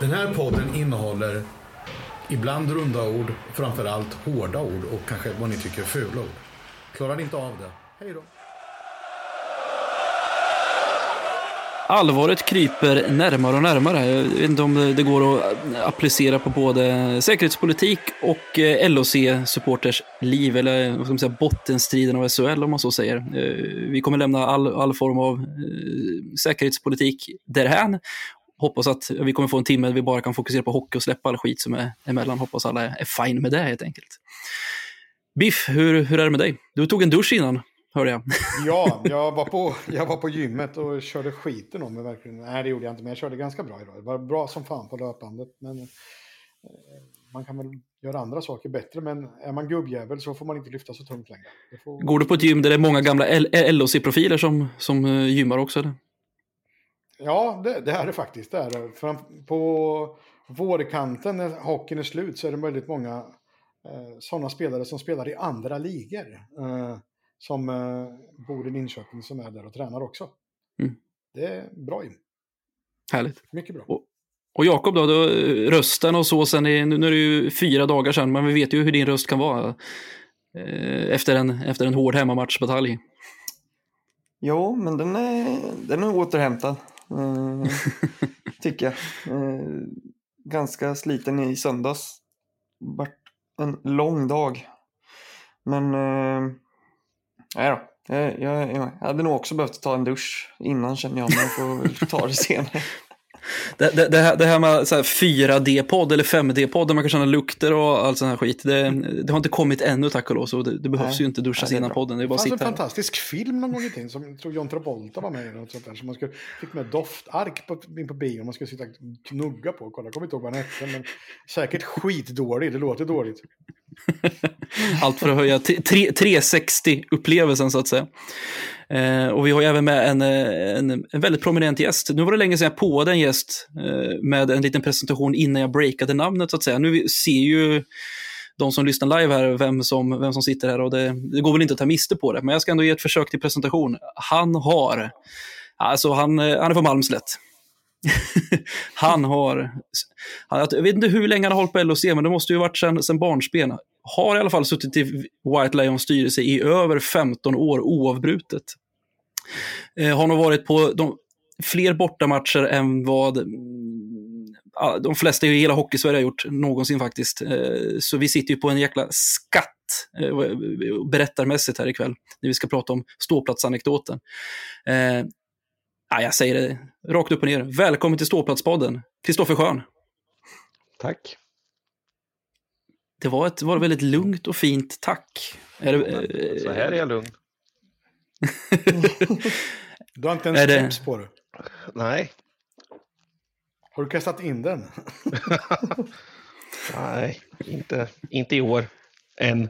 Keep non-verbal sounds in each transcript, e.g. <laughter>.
Den här podden innehåller ibland runda ord, framförallt hårda ord och kanske vad ni tycker är fula ord. Klarar ni inte av det? Hej då! Allvaret kryper närmare och närmare. Jag vet inte om det går att applicera på både säkerhetspolitik och eh, LOC-supporters liv, eller eh, vad ska man säga, bottenstriden av SHL om man så säger. Eh, vi kommer lämna all, all form av säkerhetspolitik därhän. Hoppas att vi kommer få en timme där vi bara kan fokusera på hockey och släppa all skit som är emellan. Hoppas alla är fine med det helt enkelt. Biff, hur, hur är det med dig? Du tog en dusch innan hörde jag. <laughs> ja, jag var, på, jag var på gymmet och körde skiten om mig verkligen. Nej, det gjorde jag inte, men jag körde ganska bra idag. Det var bra som fan på löpbandet. Men eh, man kan väl göra andra saker bättre, men är man gubbjävel så får man inte lyfta så tungt längre. Får... Går du på ett gym där det är många gamla LOC-profiler som, som eh, gymmar också? Eller? Ja, det, det är det faktiskt. Det är det. För på vårkanten, när hockeyn är slut, så är det väldigt många eh, sådana spelare som spelar i andra ligor. Eh, som eh, bor i Linköping som är där och tränar också. Mm. Det är bra in. Härligt. Mycket bra. Och, och Jakob då, då, rösten och så, sen är, nu är det ju fyra dagar sedan, men vi vet ju hur din röst kan vara eh, efter, en, efter en hård hemmamatchbatalj. Jo, men den är, den är återhämtad, eh, tycker jag. Eh, ganska sliten i söndags. Vart en lång dag. Men eh, Nej då. Jag, jag, jag, hade nog också behövt ta en dusch innan känner jag, men jag får väl ta det <laughs> senare. Det, det, det, här, det här med 4D-podd eller 5D-podd där man kan känna lukter och all sån här skit. Det, det har inte kommit ännu tack och lov, så det, det behövs Nej. ju inte duschas innan podden. Det är bara fanns en fantastisk film någon gång i tiden som tror John Travolta var med i. Något sånt där, så man skulle, fick med doftark på, in på bio man skulle sitta och knugga på och kolla. Jag kommer inte ihåg vad den hette, men säkert skitdålig. Det låter dåligt. <laughs> Allt för att höja 360-upplevelsen så att säga. Eh, och vi har ju även med en, eh, en, en, väldigt prominent gäst. Nu var det länge sedan jag påade en gäst eh, med en liten presentation innan jag breakade namnet så att säga. Nu ser ju de som lyssnar live här vem som, vem som sitter här och det, det går väl inte att ta miste på det. Men jag ska ändå ge ett försök till presentation. Han har, alltså han, eh, han är från Malmslätt. <laughs> han har, jag vet inte hur länge han har hållit på LOC, men det måste ju varit sedan, sedan barnsben. Har i alla fall suttit i White Lions styrelse i över 15 år oavbrutet. Eh, har nog varit på de, fler bortamatcher än vad mm, de flesta i hela hockeysverige har gjort någonsin faktiskt. Eh, så vi sitter ju på en jäkla skatt eh, berättarmässigt här ikväll, när vi ska prata om ståplatsanekdoten. Eh, Eh, Ja, jag säger det rakt upp och ner. Välkommen till Ståplatspodden, Kristoffer Schön. Tack. Det var ett var väldigt lugnt och fint tack. Är det, så här är jag lugn. du har inte ens slips på dig? Nej. Har du kastat in den? <laughs> Nej, inte, inte i år. Än.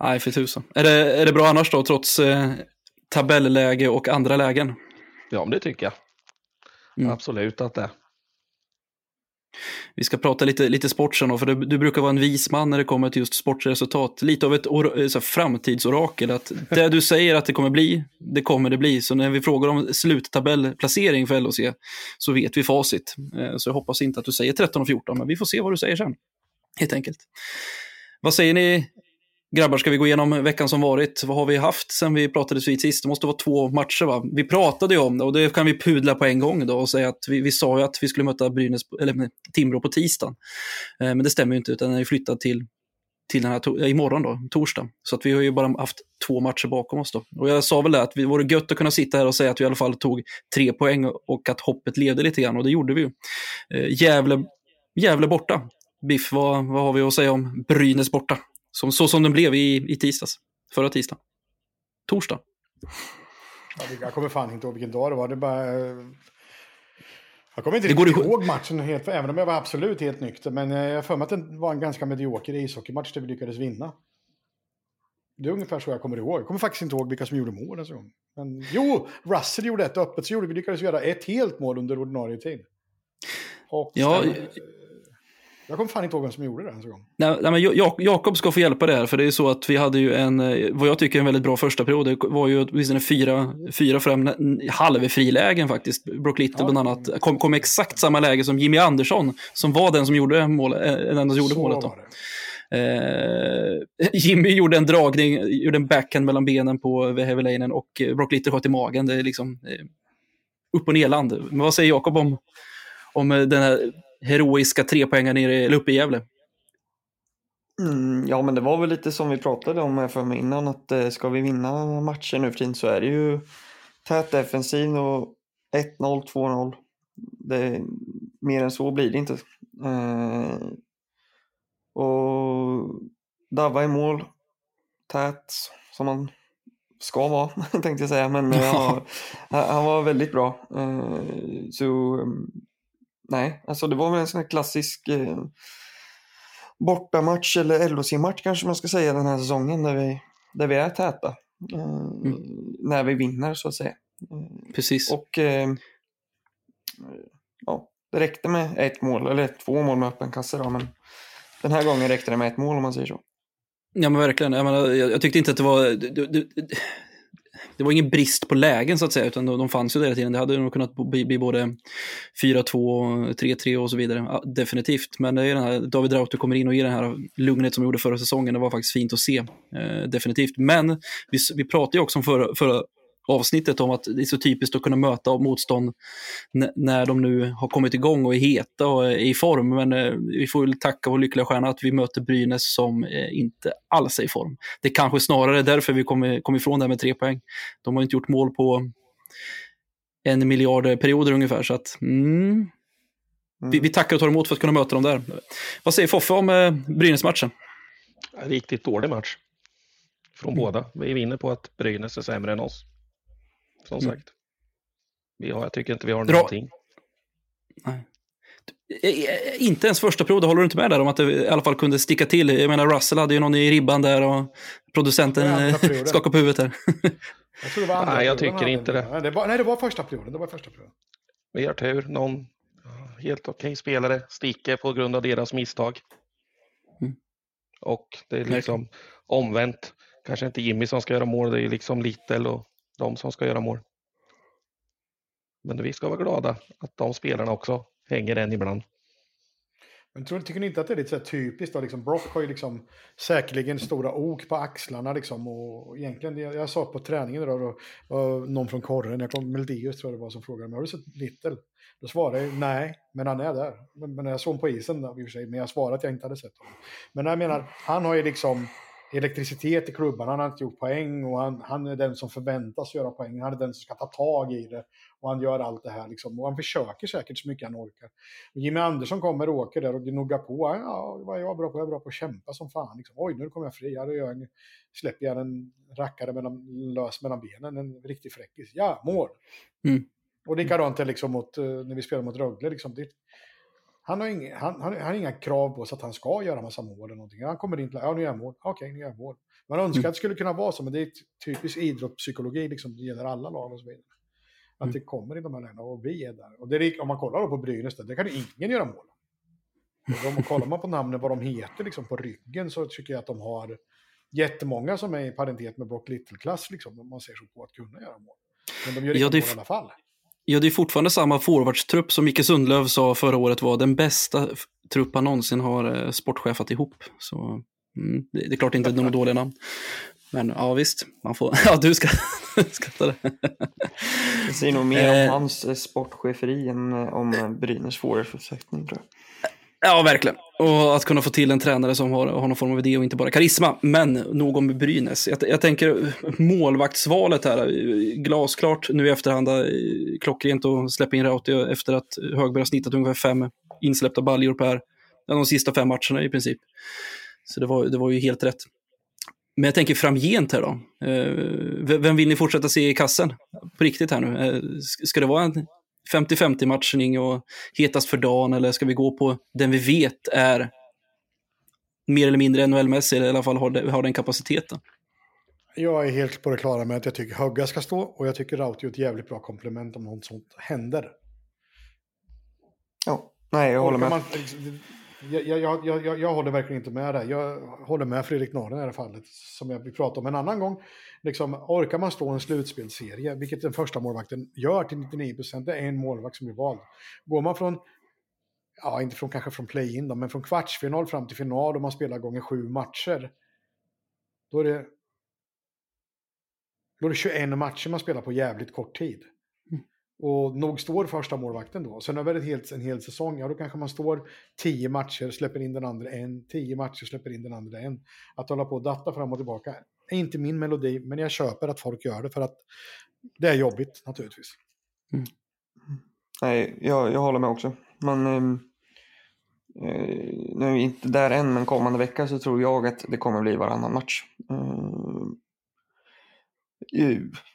Nej, för tusan. Är det, är det bra annars då, trots eh, tabelläge och andra lägen. Ja, det tycker jag. Mm. Absolut att det vi ska prata lite, lite sport sen, för du, du, brukar vara en vis man när det kommer till just sportresultat. Lite av ett or, så framtidsorakel. Att det du säger att det kommer bli, det kommer det bli. Så när vi frågar om sluttabellplacering för LHC så vet vi facit. Eh, så jag hoppas inte att du säger 13 och 14, men vi får se vad du säger sen. Helt enkelt. Vad säger ni Grabbar, ska vi gå igenom veckan som varit? Vad har vi haft sen vi pratades vid sist? Det måste vara två matcher va? Vi pratade ju om det och det kan vi pudla på en gång då och säga att vi, vi sa ju att vi skulle möta Brynäs, eller Timrå på tisdagen. Eh, men det stämmer ju inte utan den är flyttad till, till den här to- imorgon då, torsdag. Så att vi har ju bara haft två matcher bakom oss då. Och jag sa väl det att det vore gött att kunna sitta här och säga att vi i alla fall tog tre poäng och att hoppet levde lite grann och det gjorde vi ju. Eh, Gävle, Gävle borta. Biff, vad, vad har vi att säga om Brynäs borta? Som, så som den blev i, i tisdags. Förra tisdagen. Torsdag. jag kommer fan inte ihåg vilken dag det var. Det bara... Jag kommer inte riktigt ihåg matchen helt, även om jag var absolut helt nykter. Men jag har för mig att det var en ganska medioker ishockeymatch där vi lyckades vinna. Det är ungefär så jag kommer ihåg. Jag kommer faktiskt inte ihåg vilka som gjorde mål. Alltså. Men, jo, Russell gjorde ett öppet, så gjorde vi lyckades göra ett helt mål under ordinarie tid. Och ja, Jag kommer fan inte ihåg vem som gjorde det ens en gång. Nej, nej, men Jakob ska få hjälpa det här, för det är så att vi hade ju en, eh, vad jag tycker är en väldigt bra första period. Det var ju åtminstone fyra, fyra fram halvfrilägen faktiskt. Brock Little ja. bland annat kom, kom exakt samma läge som Jimmy Andersson, som var den som gjorde, mål, äh, den som gjorde målet. Då. Eh, <laughs> Jimmy gjorde en dragning, gjorde en backhand mellan benen på Vehevelainen och Brock Little sköt i magen. Det är liksom eh, upp och nerland. Men vad säger Jakob om, om den här heroiska trepoängaren nere, eller uppe i Gävle? Mm, ja, men det var väl lite som vi pratade om här för mig innan, att eh, ska vi vinna matcher nu för tiden så är det ju tät defensiv och 1-0, 2-0. Det, mer än så blir det inte. Eh, och Dava i mål, tät som man ska vara, <laughs> tänkte jag säga, men ja, han var väldigt bra. Eh, så nej, alltså det var väl en sån här klassisk eh, bortamatch eller LOC-match kanske man ska säga den här säsongen där vi, där vi är täta. Eh, mm. När vi vinner så att säga. Eh, Precis. Och eh, ja, det räckte med ett mål, eller två mål med öppen kasse då, men den här gången räckte det med ett mål om man säger så. Ja men verkligen, jag, menar, jag, jag tyckte inte att det var... Det, det, det var ingen brist på lägen så att säga, utan de, de fanns ju hela tiden. Det hade nog kunnat bli, bli både 4-2, 3-3 och så vidare, ja, definitivt. Men det är den här, David Rauter kommer in och ger den här lugnet som gjorde förra säsongen. Det var faktiskt fint att se, eh, definitivt. Men vi, vi pratade ju också om förra, förra avsnittet om att det är så typiskt att kunna möta motstånd när de nu har kommit igång och är heta och är i form. Men eh, vi får väl tacka vår lyckliga stjärna att vi möter Brynäs som eh, inte alls är i form. Det är kanske snarare därför vi kommer kom ifrån det här med tre poäng. De har inte gjort mål på en miljard perioder ungefär. Så att, mm, vi, vi, tackar och tar emot för att kunna möta dem där. Vad säger Foffe om eh, Brynäs-matchen? Riktigt dålig match. Från mm. båda. Vi vinner på att Brynäs är sämre än oss som mm. sagt. Vi har, jag tycker inte vi har Bra. någonting. Nej. Inte ens första perioden, håller du inte med där om att det i alla fall kunde sticka till? Jag menar, Russell hade ju någon i ribban där och producenten <laughs> skakade på huvudet här. <laughs> jag tror det var andra Nej, jag tycker inte det. Nej det, var, nej, det var första perioden. Det var första perioden. Vi har tur. Någon helt okej okay spelare sticker på grund av deras misstag. Mm. Och det är liksom omvänt. Kanske inte Jimmy som ska göra mål, det är liksom Little och de som ska göra mål. Men vi ska vara glada att de spelarna också hänger än ibland. Men tror, tycker ni inte att det är lite så typiskt? Då? Liksom Brock har ju liksom säkerligen stora ok på axlarna. Liksom, och egentligen, jag, jag sa på träningen idag, då, då, någon från korren, jag kom Meldius tror jag det var som frågade mig, har du sett Little? Då svarade jag nej, men han är där. Men, men jag såg honom på isen då, i och för sig, men jag svarade att jag inte hade sett honom. Men jag menar, han har ju liksom elektricitet i klubban. Han har inte gjort poäng och han, han, är den som förväntas göra poäng. Han är den som ska ta tag i det och han gör allt det här. Liksom. Och han försöker säkert så mycket han orkar. Och Jimmy Andersson kommer och åker där och gnuggar på. Ja, vad är jag bra på? Jag är bra på att kämpa som fan. Liksom. Oj, nu kommer jag fri. Ja, jag släpper jag en rackare mellan, lös mellan benen. En riktig fräckis. Ja, mål! Mm. Och likadant är liksom mot, eh, när vi spelar mot Rögle. Liksom, det, han har, inga, han, han, han har inga krav på sig att han ska göra massa mål eller någonting. Han kommer in till, ja nu gör jag mål, okej okay, nu gör jag mål. Man önskar mm. att det skulle kunna vara så, men det är typisk idrottspsykologi, liksom, det gäller alla lag och så vidare. Att mm. det kommer i de här lägena och vi är där. Och det om man kollar då på Brynäs, där kan ingen göra mål. Och om, kollar man på namnen, vad de heter liksom, på ryggen, så tycker jag att de har jättemånga som är i paritet med Brock Little-klass, liksom, om man ser så på att kunna göra mål. Men de gör inte ja, mål i alla fall. Ja, det är fortfarande samma forwardstrupp som Micke Sundlöv sa förra året var den bästa trupp han någonsin har eh, sportchefat ihop. Så mm, det, det, är klart inte några dåliga namn. Men ja, visst, man får... <laughs> Ja, du ska <laughs> skratta det. Det säger nog mer om eh. hans eh, sportcheferi än om Brynäs forwardsuppsättning, tror jag. Ja, verkligen. Och att kunna få till en tränare som har, har någon form av idé och inte bara karisma. Men nog om Brynäs. Jag, jag tänker målvaktsvalet här, glasklart nu i efterhand, eh, klockrent att släppa in Rauti efter att Högberg har snittat ungefär fem insläppta baljor per de sista fem matcherna i princip. Så det var, det var ju helt rätt. Men jag tänker framgent här då. Eh, vem vill ni fortsätta se i kassen? På riktigt här nu. Eh, ska det vara en 50-50 matchning och hetast för dagen eller ska vi gå på den vi vet är mer eller mindre NHL-mässig eller i alla fall har, har den kapaciteten? Jag är helt på det klara med att jag tycker Högga ska stå och jag tycker Rauti är ett jävligt bra komplement om något sånt händer. Ja, nej jag håller med. Man, Jag, jag, jag, jag, jag håller verkligen inte med dig. Jag håller med Fredrik Norren i det här fallet, som jag vill prata om en annan gång. Liksom, orkar man stå en slutspelsserie, vilket den första målvakten gör till 99 procent, det är en målvakt som blir vald. Går man från, ja inte från kanske från play-in då, men från kvartsfinal fram till final och man spelar gånger sju matcher, då är det då är det 21 matcher man spelar på jävligt kort tid. Mm. Och nog står första målvakten då. Sen över ett helt, en hel säsong, ja då kanske man står 10 matcher, släpper in den andra en, 10 matcher, släpper in den andra en. Att hålla på och datta fram och tillbaka är inte min melodi, men jag köper att folk gör det för att det är jobbigt naturligtvis. Mm. Nej, jag, jag håller med också. Man, ehm, eh, nu är vi inte där än, men kommande vecka så tror jag att det kommer bli varannan match. Eh,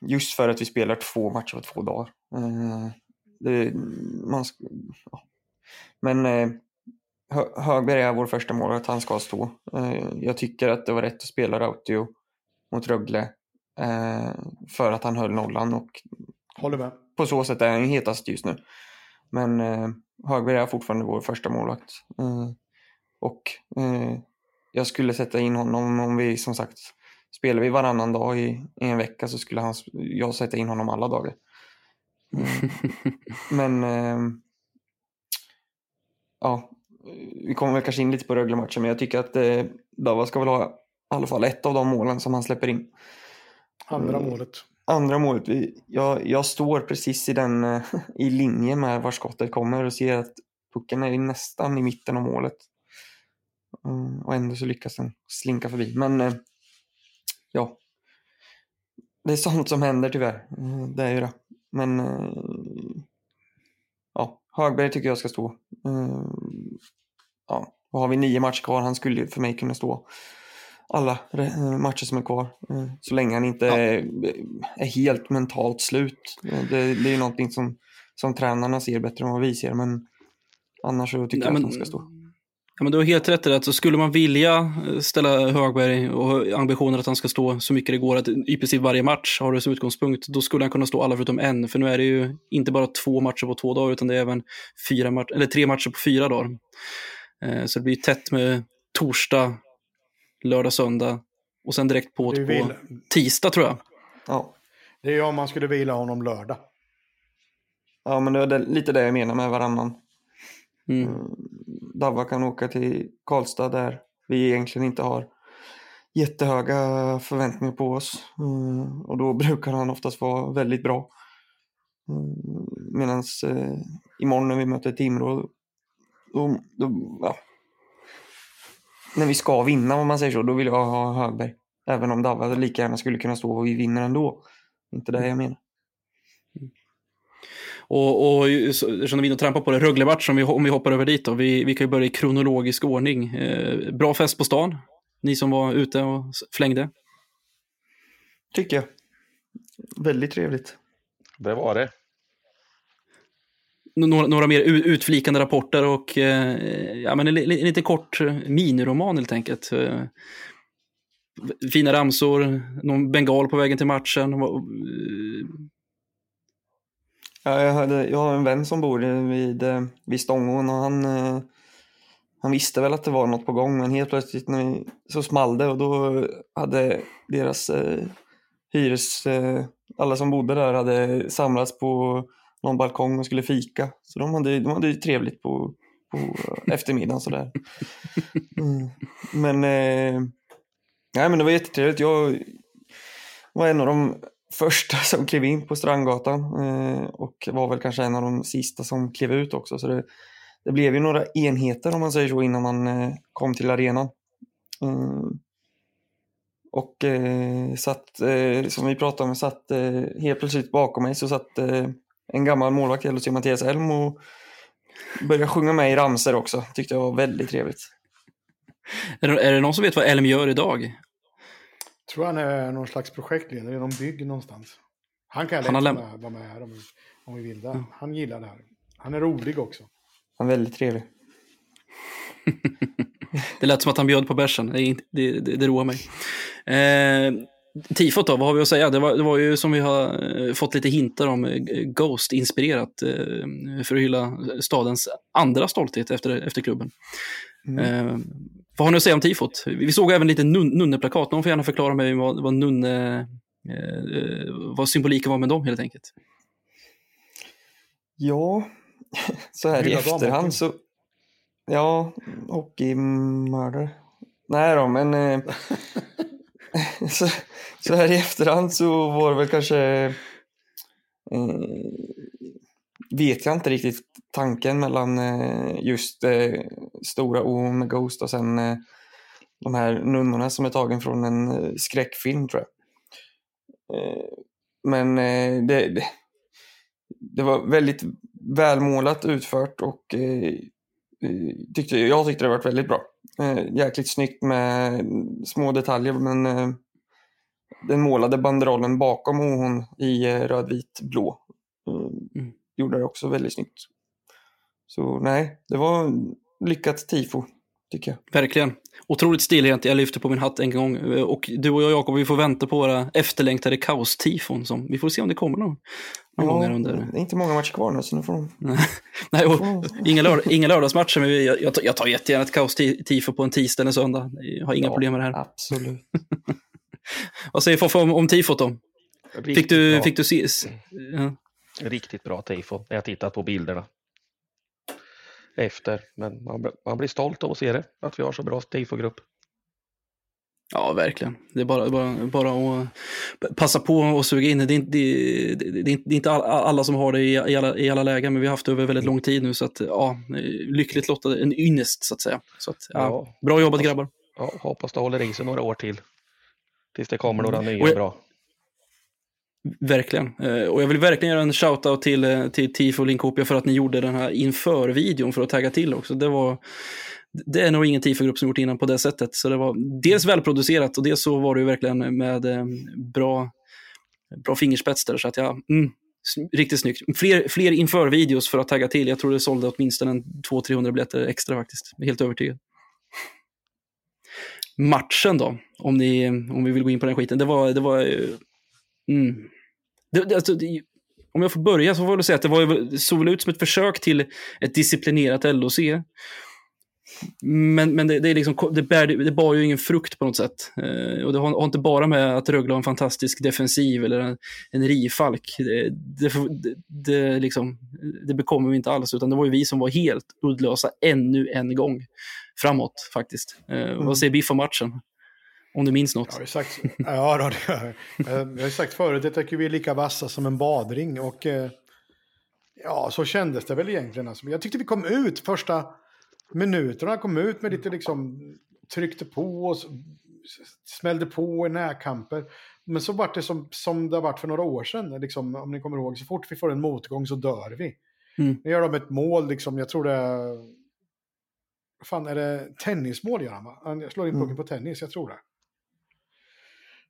Just för att vi spelar två matcher på två dagar. Eh, det, man, ja. Men eh, Högberg är vår första mål att han ska stå. Eh, jag tycker att det var rätt att spela Rautio mot Rögle för att han höll nollan och Håller med. på så sätt är han hetast just nu. Men Högberg är fortfarande vår första målvakt. Och jag skulle sätta in honom om vi som sagt Spelar vi varannan dag i, i en vecka så skulle han, jag sätta in honom alla dagar. <laughs> Men eh, ja, vi kommer väl kanske in lite på Rögle-matchen, men jag tycker att eh, Dava ska väl ha i alla fall ett av de målen som han släpper in. Andra mm. målet. Andra målet. Jag, jag står precis i den eh, i linje med var skottet kommer och ser att pucken är nästan i mitten av målet. Mm, och ändå så lyckas den slinka förbi. Men eh, ja, det är sånt som händer tyvärr. Mm, det är ju det. Men eh, ja, Högberg tycker jag ska stå. Ja, och har vi nio matcher kvar, han skulle för mig kunna stå alla eh, matcher som är kvar. Så länge han inte ja. är, är, helt mentalt slut. Det, det är ju någonting som, som tränarna ser bättre än vad vi ser, men annars så tycker ja, jag att han ska stå. Ja, men du har helt rätt i det. Alltså, skulle man vilja eh, ställa Högberg och ambitionen att han ska stå så mycket det går, att i princip varje match har det som utgångspunkt, då skulle han kunna stå alla förutom en. För nu är det ju inte bara två matcher på två dagar, utan det är även fyra match eller tre matcher på fyra dagar. Eh, så det blir tätt med torsdag, lördag, söndag och sen direkt på på tisdag tror jag. Ja. Det är om man skulle vila honom lördag. Ja, men det är lite det jag menar med varannan. Mm. mm. Davva kan åka till Karlstad där vi egentligen inte har jättehöga förväntningar på oss. Mm, och då <laughs> brukar han oftast vara väldigt bra. Mm, Medan eh, imorgon när vi möter Timrå, då, då, ja. När vi ska vinna om man säger så, då vill jag ha Högberg. Även om Davva lika gärna skulle kunna stå och vi vinner ändå. Inte det jag menar. Och, och eftersom vi trampar på det, Rögle-match, om vi, om vi hoppar över dit då, vi, vi kan ju börja i kronologisk ordning. Eh, bra fest på stan, ni som var ute och flängde. Tycker jag. Väldigt trevligt. Det var det. Några, några mer utflikande rapporter och eh, ja, men en, en lite kort eh, miniroman helt enkelt. Eh, fina ramsor, någon bengal på vägen till matchen. Eh. Ja, jag, hade, jag har en vän som bor vid, vid Stångån och han, han visste väl att det var något på gång men helt plötsligt när så small det och då hade deras eh, hyres, eh, alla som bodde där hade samlats på någon balkong och skulle fika. Så de hade, de hade ju trevligt på, på <laughs> eftermiddagen sådär. Mm. Men, eh, nej, men det var jättetrevligt. Jag var en av de första <laughs> som klev in på Strandgatan eh, och var väl kanske en av de sista som klev ut också. Så det, det blev ju några enheter om man säger så innan man eh, kom till arenan. Eh, och eh, satt, eh, som vi pratade om, satt eh, helt plötsligt bakom mig så satt en gammal målvakt, LHC Mattias Elm och började sjunga med i ramser också. Tyckte jag var väldigt trevligt. Är det, är det någon som vet vad Elm gör idag? tror han är någon slags projektledare i någon bygg någonstans. Han kan han lätt vara med här om, om vi vill det. Mm. Han gillar det här. Han är rolig också. Han är väldigt trevlig. <laughs> det lät som att han bjöd på bärsen. Det, det, det, det roar mig. Eh, tifot då, vad har vi att säga? Det var, det var ju som vi har eh, fått lite hintar om, eh, Ghost-inspirerat eh, för att hylla stadens andra stolthet efter, efter klubben. Mm. Eh, vad har ni att säga om tifot? Vi såg även lite nun nunneplakat. Någon får gärna förklara mig vad, vad nunne, eh, vad symboliken var med dem helt enkelt. Ja, <laughs> så här i efterhand så... Ja, hockeymördare. Nej då, men... Eh, <laughs> <laughs> så, så, här i efterhand så var det väl kanske... Eh, vet jag inte riktigt tanken mellan eh, just eh, stora O med Ghost och sen eh, de här nunnorna som är tagen från en eh, skräckfilm tror jag. Eh, men eh, det, det, det, var väldigt välmålat utfört och eh, eh, tyckte, jag tyckte det var väldigt bra jäkligt snyggt med små detaljer men den målade banderollen bakom hon i röd, vit, blå. Mm. Gjorde det också väldigt snyggt. Så nej, det var lyckat tifo, tycker jag. Verkligen. Otroligt stilrent. Jag lyfter på min hatt en gång. Och du och jag, Jakob, vi får vänta på våra efterlängtade kaos-tifon. Som, vi får se om det kommer någon, någon ja, gång under. Det är inte många matcher kvar nu, så nu får de... <laughs> Nej, och, inga, lörd inga lördagsmatcher, men jag, jag, tar, jag tar jättegärna ett kaos-tifo på en tisdag eller söndag. Jag har inga ja, problem med det här. Absolut. <laughs> Vad säger Foffe om, om tifot då? fick du, fick du se? Ja. Riktigt bra tifo. Jag har tittat på bilderna efter. Men man, man blir stolt av att se det, att vi har så bra tifogrupp. Ja, verkligen. Det är bara, bara, bara att passa på och suga in det. Det är, inte, det, det, det är inte alla som har det i, alla, i alla lägen, men vi har haft det över väldigt lång tid nu. Så att, ja, lyckligt lottade, en ynnest så att säga. Så att, ja, ja, bra jobbat grabbar. Ja, hoppas det håller i sig några år till. Tills det kommer några mm. nya jag, bra. Verkligen. Eh, och jag vill verkligen göra en shout-out till, eh, till Tifo Linkopia för att ni gjorde den här inför-videon för att tagga till också. Det, var, det är nog ingen TIFA-grupp som gjort innan på det sättet. Så det var dels välproducerat och dels så var det ju verkligen med eh, bra, bra fingerspets där. Så att jag, mm, riktigt snyggt. Fler, fler inför-videos för att tagga till. Jag tror det sålde åtminstone 200-300 biljetter extra faktiskt. Jag är helt övertygad. Matchen då, om, ni, om vi vill gå in på den skiten. Det var, det var eh, Mm. Det, det, alltså, det, om jag får börja så får jag säga att det var, såg väl ut som ett försök till ett disciplinerat LOC. Men, men det, det, är liksom, det, bär, det bar ju ingen frukt på något sätt. Eh, och det har, har, inte bara med att Rögle har en fantastisk defensiv eller en, en rifalk. Det, det, det, liksom, det bekommer vi inte alls, utan det var ju vi som var helt uddlösa ännu en gång framåt faktiskt. Eh, mm. Vad säger Biff om matchen? Om du minns något. Jag har sagt, ja, då, jag har sagt förut, jag tycker vi är lika vassa som en badring. Och eh, ja, så kändes det väl egentligen. Alltså. Jag tyckte vi kom ut första minuterna, kom ut med lite liksom, tryckte på och smällde på i närkamper. Men så vart det som, som det har varit för några år sedan, liksom, om ni kommer ihåg. Så fort vi får en motgång så dör vi. Mm. Nu gör de ett mål, liksom, jag tror det är... Fan, är det tennismål gör han va? Han slår in pucken mm. på tennis, jag tror det.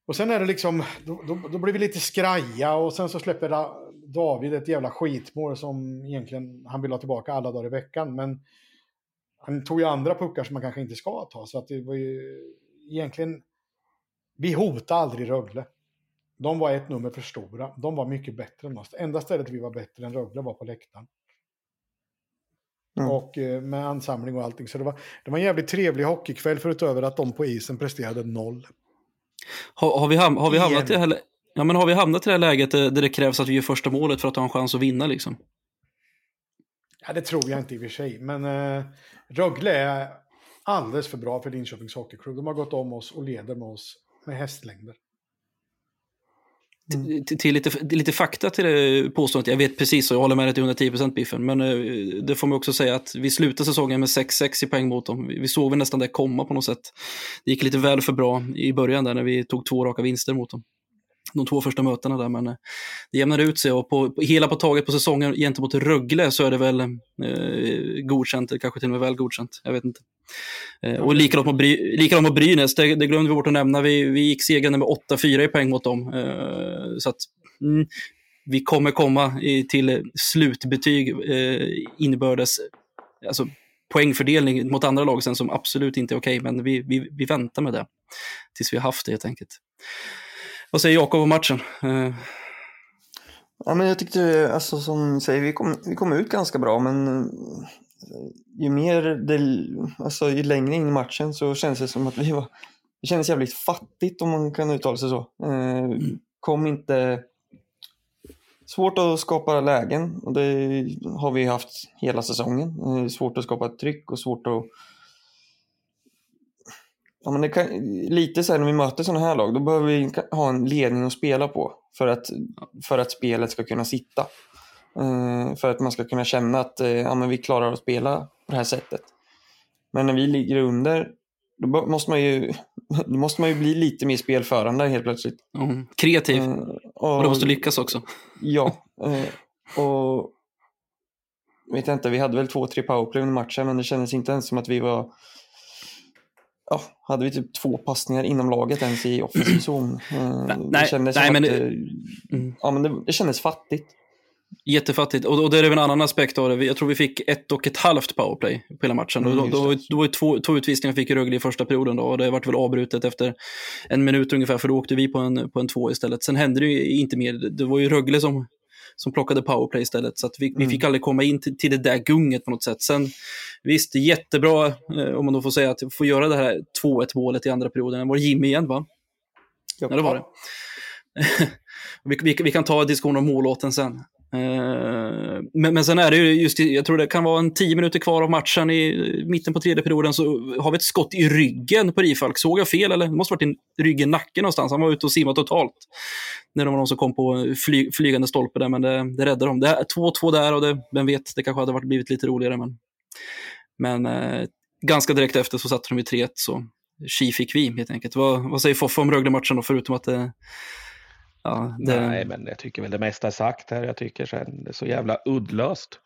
Och sen är det liksom, då, då, då, blir vi lite skraja och sen så släpper David ett jävla skitmål som egentligen han vill ha tillbaka alla dagar i veckan. Men han tog ju andra puckar som man kanske inte ska ta. Så att det var ju egentligen, vi hotade aldrig Rögle. De var ett nummer för stora. De var mycket bättre än oss. enda stället vi var bättre än Rögle var på läktaren. Mm. Och eh, med ansamling och allting. Så det var, det var en jävligt trevlig hockeykväll förutöver att de på isen presterade noll. Har, har, vi, ham har, vi hamnat i det här, ja, men har vi hamnat i det läget där det krävs att vi gör första målet för att ha en chans att vinna? Liksom? Ja, det tror jag inte i och för sig. Men eh, Rögle är alldeles för bra för Linköpings Hockeyklubb. De har gått om oss och leder med oss med hästlängder. Mm. Till, till, lite, lite fakta till det påståendet. Jag vet precis och jag håller med dig till 110% Biffen. Men eh, det får man också säga att vi slutade säsongen med 6-6 i poäng mot dem. Vi, vi såg väl nästan det komma på något sätt. Det gick lite väl för bra i början där när vi tog två raka vinster mot dem de två första mötena där, men eh, det jämnade ut sig och på, på, hela på taget på säsongen gentemot Rögle så är det väl eh, godkänt, kanske till och med väl godkänt. Jag vet inte. Eh, och likadant mot, Bry, likadant mot Brynäs, det, det glömde vi bort att nämna. Vi, vi gick segrande med 8-4 i poäng mot dem. Eh, så att, mm, vi kommer komma i, till slutbetyg eh, inbördes, alltså poängfördelning mot andra lag sen som absolut inte är okej, okay, men vi, vi, vi väntar med det tills vi har haft det helt enkelt. Vad säger Jakob om matchen? Uh... Ja, men jag tyckte, alltså som säger, vi kom, vi kom ut ganska bra, men ju mer det, alltså ju längre in i matchen så kändes det som att vi var, det kändes jävligt fattigt om man kan uttala sig så. Eh, kom inte, svårt att skapa lägen och det har vi haft hela säsongen. Eh, svårt att skapa tryck och svårt att Ja, men det kan, lite så här när vi möter sådana här lag, då behöver vi ha en ledning att spela på för att, för att spelet ska kunna sitta. Uh, för att man ska kunna känna att uh, ja, men vi klarar att spela på det här sättet. Men när vi ligger under, då måste man ju, <laughs> då måste man ju bli lite mer spelförande helt plötsligt. Mm. Kreativ. Uh, och, och det måste lyckas också. Ja. <laughs> och vet jag inte, vi hade väl två, tre powerplay under matchen, men det kändes inte ens som att vi var ja, hade vi typ två passningar inom laget ens i offensiv <clears throat> zon. det kändes nej, men, att, det, ja, men det, det kändes fattigt. Jättefattigt. Och, och det är en annan aspekt av det. Jag tror vi fick ett och ett halvt powerplay på hela matchen. Mm, då, då, då, var två, två utvisningar fick Rögle i första perioden då, och det vart väl avbrutet efter en minut ungefär, för då åkte vi på en, på en två istället. Sen hände det ju inte mer. Det var ju Rögle som, som plockade powerplay istället, så att vi, mm. vi fick aldrig komma in till, till, det där gunget på något sätt. Sen visst, jättebra, eh, om man då får säga, att få göra det här 2-1 målet i andra perioden. Det var Jimmy igen, va? Ja, det var det. <laughs> vi, vi, vi, kan ta diskussion om målåten sen. Eh, men, men sen är det ju just, jag tror det kan vara en tio minuter kvar av matchen i mitten på tredje perioden så har vi ett skott i ryggen på Rifalk. Såg jag fel eller? Det måste varit i ryggen, nacken någonstans. Han var ute och simmade totalt. När det var någon som kom på fly, flygande stolpe där, men det, det räddade dem. Det är 2-2 där och det, vem vet, det kanske hade varit blivit lite roligare. Men, men eh, ganska direkt efter så satte de i 3-1 så tji fick vi helt enkelt. Vad, vad säger Foffe om Rögle-matchen då, förutom att det Ja, det... Nej, men jag tycker väl det mesta är sagt här. Jag tycker sen det är så jävla uddlöst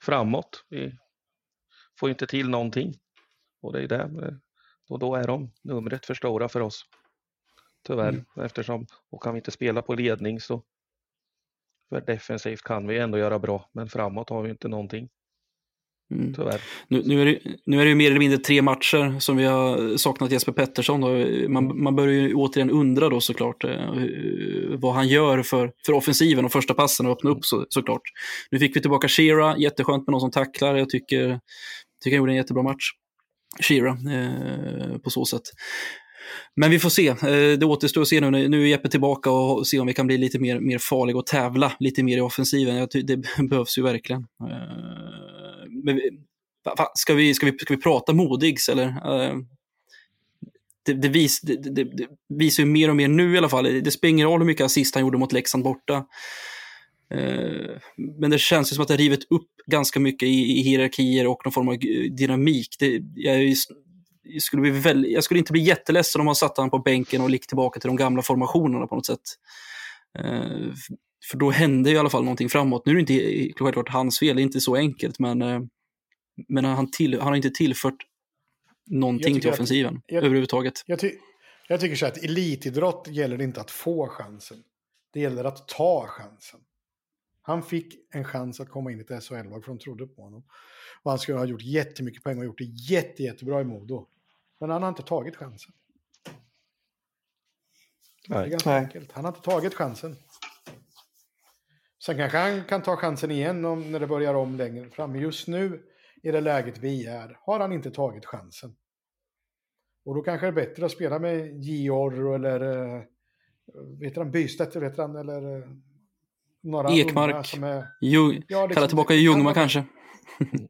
framåt. Vi får inte till någonting. Och det är det. Och då är de numret för stora för oss. Tyvärr, mm. eftersom och kan vi inte spela på ledning så för defensivt kan vi ändå göra bra, men framåt har vi inte någonting. Mm. Nu, nu, är det, nu är det mer eller mindre tre matcher som vi har saknat Jesper Pettersson. Då. Man, man börjar ju återigen undra då såklart eh, vad han gör för, för offensiven och första passen och öppna upp så, såklart. Nu fick vi tillbaka Shira, jätteskönt med någon som tacklar. Jag tycker, tycker han gjorde en jättebra match. Shira, eh, på så sätt. Men vi får se. Eh, det återstår att se nu. Nu är Jeppe tillbaka och se om vi kan bli lite mer, mer farliga och tävla lite mer i offensiven. Det <laughs> behövs ju verkligen. Men, ska, vi, ska, vi, ska vi prata Modigs eller? Eh, det, det, vis, det, det, det, visar ju mer och mer nu i alla fall. Det spelar ingen roll hur mycket assist han gjorde mot Leksand borta. Eh, men det känns ju som att det har rivit upp ganska mycket i, i hierarkier och någon form av dynamik. Det, jag, jag, skulle bli väl, jag skulle inte bli jätteledsen om man satte honom på bänken och gick tillbaka till de gamla formationerna på något sätt. Eh, för då hände i alla fall någonting framåt. Nu är det inte självklart hans fel, det är inte så enkelt, men, eh, men han, till, han har inte tillfört någonting till offensiven att, jag, överhuvudtaget. Jag, ty, jag tycker så att elitidrott gäller inte att få chansen. Det gäller att ta chansen. Han fick en chans att komma in i ett SHL-lag för de trodde på honom. Och han skulle ha gjort jättemycket poäng och gjort det jätte, jättebra i Modo. Men han har inte tagit chansen. Det är ganska Nej. enkelt. Han har inte tagit chansen. Sen kanske han kan ta chansen igen om, när det börjar om längre fram. Men just nu, i det läget vi är, har han inte tagit chansen. Och då kanske det är bättre att spela med Georg eller eh, vet han, Bystedt, vet han, eller eh, några Ekmark, som är... Jung, ja, liksom, kalla tillbaka Ljungman kanske. <laughs>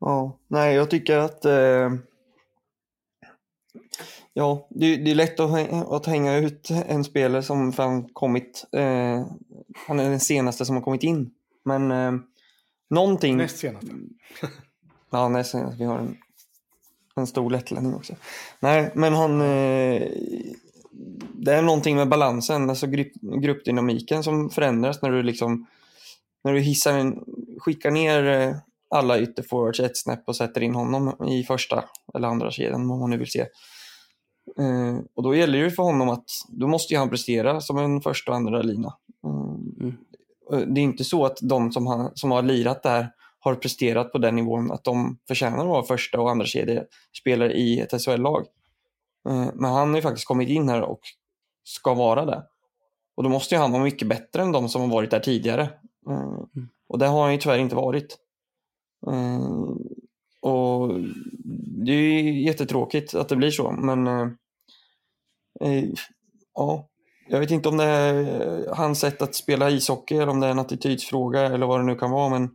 ja, nej, jag tycker att eh, Ja, det, det, är lätt att, att hänga ut en spelare som fan kommit. Eh, han är den senaste som har kommit in. Men eh, någonting... Näst senaste. <laughs> ja, näst senaste. Vi har en, en stor lättlänning också. Nej, men han... Eh, det är någonting med balansen, alltså grupp, gruppdynamiken som förändras när du liksom... När du hissar en, skickar ner eh, alla ytterforwards ett snäpp och sätter in honom i första eller andra kedjan, om man nu vill se. Eh, och då gäller det för honom att då måste han prestera som en första och andra lina. Mm. Det är inte så att de som, han, som har lirat där har presterat på den nivån att de förtjänar att vara första och andra kedjespelare i ett SHL-lag. Eh, men han har ju faktiskt kommit in här och ska vara det. Och då måste ju han vara mycket bättre än de som har varit där tidigare. Eh, mm. Och det har han ju tyvärr inte varit. Eh, och det är ju jättetråkigt att det blir så, men ja, jag vet inte om det är hans sätt att spela ishockey eller om det är en attitydsfråga eller vad det nu kan vara, men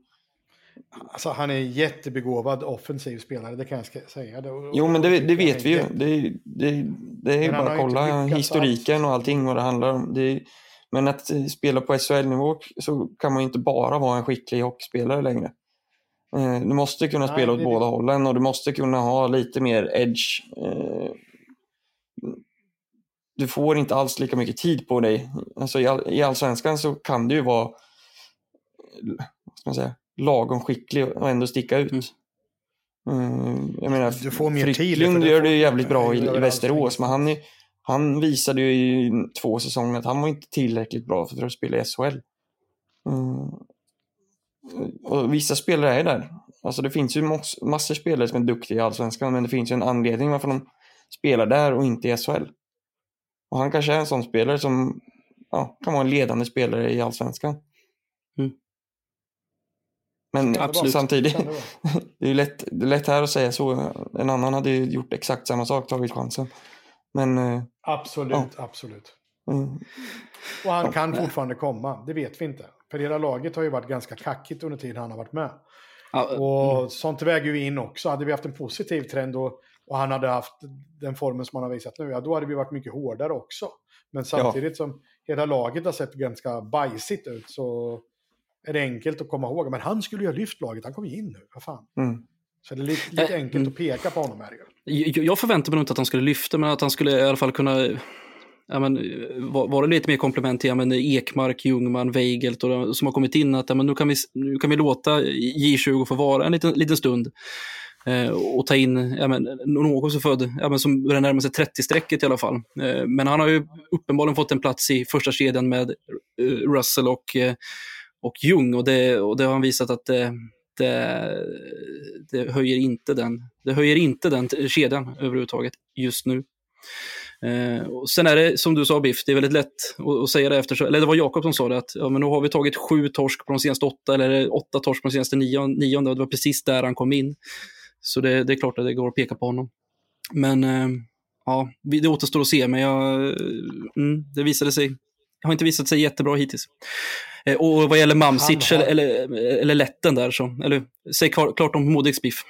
Alltså, han är en jättebegåvad offensiv spelare, det kan jag säga. Jo, men det, det vet vi ju. Det, det, det är ju bara att kolla historiken och allting vad det handlar om. Det, men att spela på SHL-nivå så kan man ju inte bara vara en skicklig hockeyspelare längre. Eh, du måste kunna Nej, spela åt båda hållen och du måste kunna ha lite mer edge. Eh, du får inte alls lika mycket tid på dig. Alltså I allsvenskan så kan det ju vara vad ska man säga, lagom skicklig och ändå sticka ut. Mm. Mm, jag menar, du får mer Frycklund gör det ju jävligt bra i, i Västerås, men han, han visade ju i två säsonger att han var inte tillräckligt bra för att spela i SHL. Mm. Och vissa spelare är där. Alltså det finns ju massor spelare som är duktiga i Allsvenskan, men det finns ju en anledning varför de spelar där och inte i SHL. Och han kanske är en sån spelare som ja, kan vara en ledande spelare i Allsvenskan. Mm. Men Absolut. samtidigt, <laughs> det är lätt, det är lätt här att säga så. En annan hade ju gjort exakt samma sak, tagit chansen. Men, eh, absolut, ja. absolut. Mm. Och han kan fortfarande komma, det vet vi inte. För hela laget har ju varit ganska kackigt under tiden han har varit med. Ja, och mm. sånt väger ju in också. Hade vi haft en positiv trend och, och han hade haft den formen som han har visat nu, ja då hade vi varit mycket hårdare också. Men samtidigt ja. som hela laget har sett ganska bajsigt ut så är det enkelt att komma ihåg. Men han skulle ju ha lyft laget, han kom ju in nu. Vad fan. Mm. Så det är lite, lite enkelt mm. att peka på honom här. Jag förväntar mig inte att han skulle lyfta, men att han skulle i alla fall kunna ja, men, vara lite mer komplement till ja, men, Ekmark, Ljungman, Weigelt och som har kommit in. att ja, men, nu, kan vi, nu kan vi låta J20 få vara en liten, liten stund. Eh, och ta in ja, men, någon som född, ja, men, som börjar närma sig 30-strecket i alla fall. Eh, men han har ju uppenbarligen fått en plats i första kedjan med eh, Russell och eh, och Jung och det, och det har han visat att det, det, det, höjer inte den, det höjer inte den kedjan överhuvudtaget just nu. Eh, och sen är det som du sa Biff, det är väldigt lätt att, att säga det efter, eller det var Jakob som sa det, att ja, men nu har vi tagit sju torsk på de senaste åtta, eller åtta torsk på de senaste nio, nionde, och det var precis där han kom in. Så det, det är klart att det går att peka på honom. Men eh, ja, det återstår att se, men jag, mm, det visade sig, har inte visat sig jättebra hittills. Eh, och vad gäller Mamsic har... eller, eller Letten där, så, eller säg klart om Modigs biff.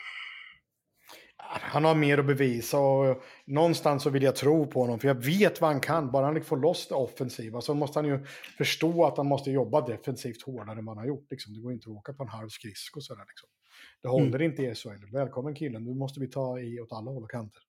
Han har mer att bevisa och någonstans så vill jag tro på honom. För jag vet vad han kan. Bara han får loss det offensiva så måste han ju förstå att han måste jobba defensivt hårdare än vad han har gjort. Liksom. Det går inte att åka på en halv skridsko sådär. Liksom. Det håller mm. inte i SHL. Välkommen killen, nu måste vi ta i åt alla håll och kanter.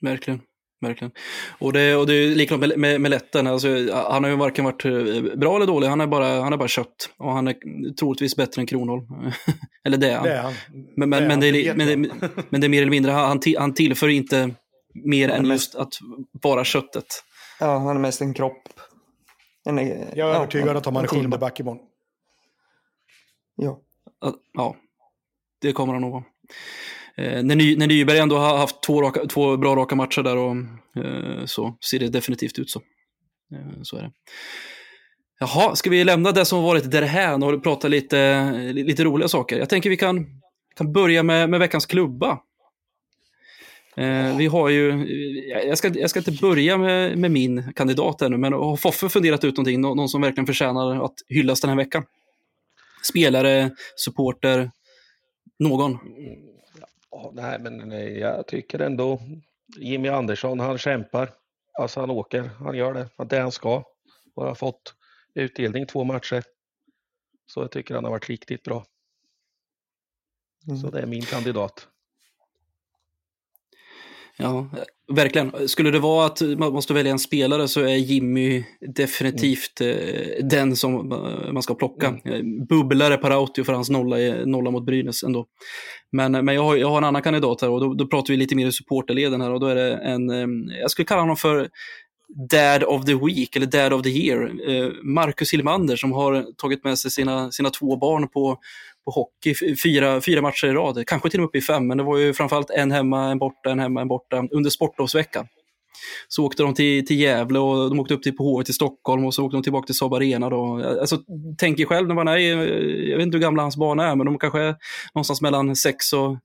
Verkligen verkligen. Och det, och det är likadant med, med, med Letten. Alltså, han har ju varken varit eh, bra eller dålig, han är bara, han är bara kött. Och han är troligtvis bättre än Kronholm. <laughs> eller det är han. Det är han. Men, men, det men, det är, men, det, men det är mer eller mindre, han, han tillför inte mer än just att vara köttet. Ja, han är mest en kropp. En, jag är ja, övertygad att han är sjunde back imorgon. Ja. Ja, det kommer han nog vara. Eh, när, Ny, när Nyberg ändå har haft två, raka, två bra raka matcher där och, eh, så ser det definitivt ut så. Eh, så är det. Jaha, ska vi lämna det som varit därhän och prata lite, lite roliga saker? Jag tänker vi kan, kan börja med, med veckans klubba. Eh, vi har ju, eh, jag ska, jag ska inte börja med, med min kandidat ännu, men har Foffe funderat ut någonting, någon som verkligen förtjänar att hyllas den här veckan? Spelare, supporter, någon? Ja, nej, men jag tycker ändå Jimmy Andersson, han kämpar. Alltså han åker, han gör det, det han ska. Och har fått utdelning två matcher. Så jag tycker han har varit riktigt bra. Mm. Så det är min kandidat. Ja, verkligen. Skulle det vara att man måste välja en spelare så är Jimmy definitivt mm. den som man ska plocka. Mm. Eh, bubblare Parautio för hans nolla, nolla mot Brynäs ändå. Men, men jag, har, jag har en annan kandidat här och då, då pratar vi lite mer i supporterleden här och då är det en, eh, jag skulle kalla honom för Dad of the Week eller Dad of the Year. Marcus Hilmander som har tagit med sig sina, sina två barn på, på hockey fyra, fyra matcher i rad, kanske till och med upp i fem, men det var ju framförallt en hemma, en borta, en hemma, en borta under sportlovsveckan. så åkte de till, till Gävle och de åkte upp till på HV till Stockholm och så åkte de tillbaka till Saab Arena. Då. Alltså, tänk er själv när man är, jag vet inte hur gamla hans barn är, men de kanske är någonstans mellan 6 och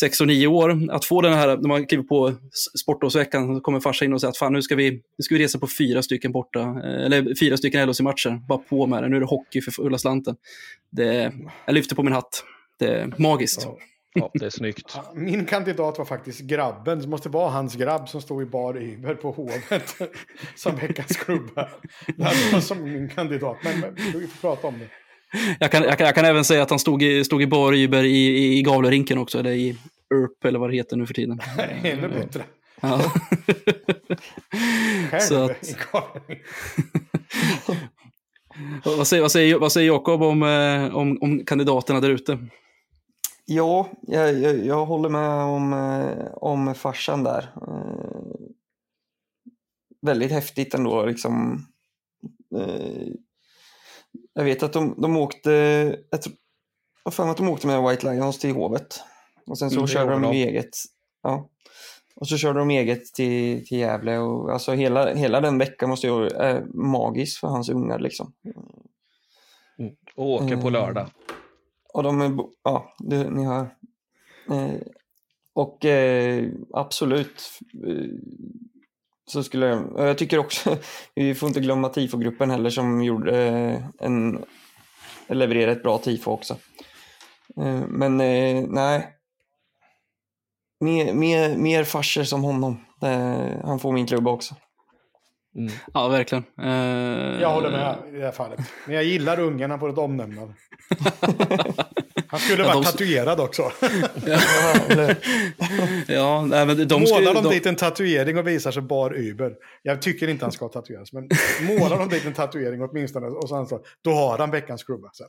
sex och nio år, att få den här, när man kliver på sportlovsveckan, så kommer farsa in och säger att fan nu ska vi, nu ska vi resa på fyra stycken borta, eh, eller fyra stycken LHC-matcher, bara på med det, nu är det hockey för fulla slanten. Det, jag lyfter på min hatt, det är magiskt. Ja. Ja, det är snyggt. <laughs> Min kandidat var faktiskt grabben. Det måste vara hans grabb som stod i bar Uber på Hovet <laughs> som veckans klubba. Det var som min kandidat, men, men vi får prata om det. Jag kan, jag, kan, jag kan även säga att han stod i, stod i bar Uber i, i, i Gavlerinken också, eller i URP eller vad det heter nu för tiden. <laughs> Ännu bättre. Ja. Själv <laughs> Så att- i <laughs> vad säger, vad säger, vad säger Jakob om, eh, om, om kandidaterna där ute? Ja, jag, jag, jag håller med om, eh, om farsan där. Eh, väldigt häftigt ändå liksom. Eh, jag vet att de, de åkte, jag tror, för mig att de åkte med White Lions till Hovet. Och sen så Mm, körde de eget. Ja. Och så körde de eget till, till Gävle och alltså hela, hela den veckan måste ju är magisk för hans ungar liksom. Och åker på Mm. lördag. Och de är, ja, det, ni hör. Eh, och eh, absolut eh, så skulle jag, jag tycker också, <laughs> vi får inte glömma tifogruppen heller som gjorde eh, en, levererade ett bra tifo också. Eh, men eh, nej, mer, mer, mer farser som honom. Han får min klubba också. Mm. Ja, verkligen. Jag håller med i det här fallet. Men jag gillar ungen, han får ett omnämnande. <laughs> Han skulle Ja, vara de- tatuerad också. <laughs> Ja, nej, men de Målar skulle, de de, dit en tatuering och visar sig bar Uber. Jag tycker inte han ska tatueras, men målar de dit en tatuering åtminstone och så står då har han veckans klubba. sen.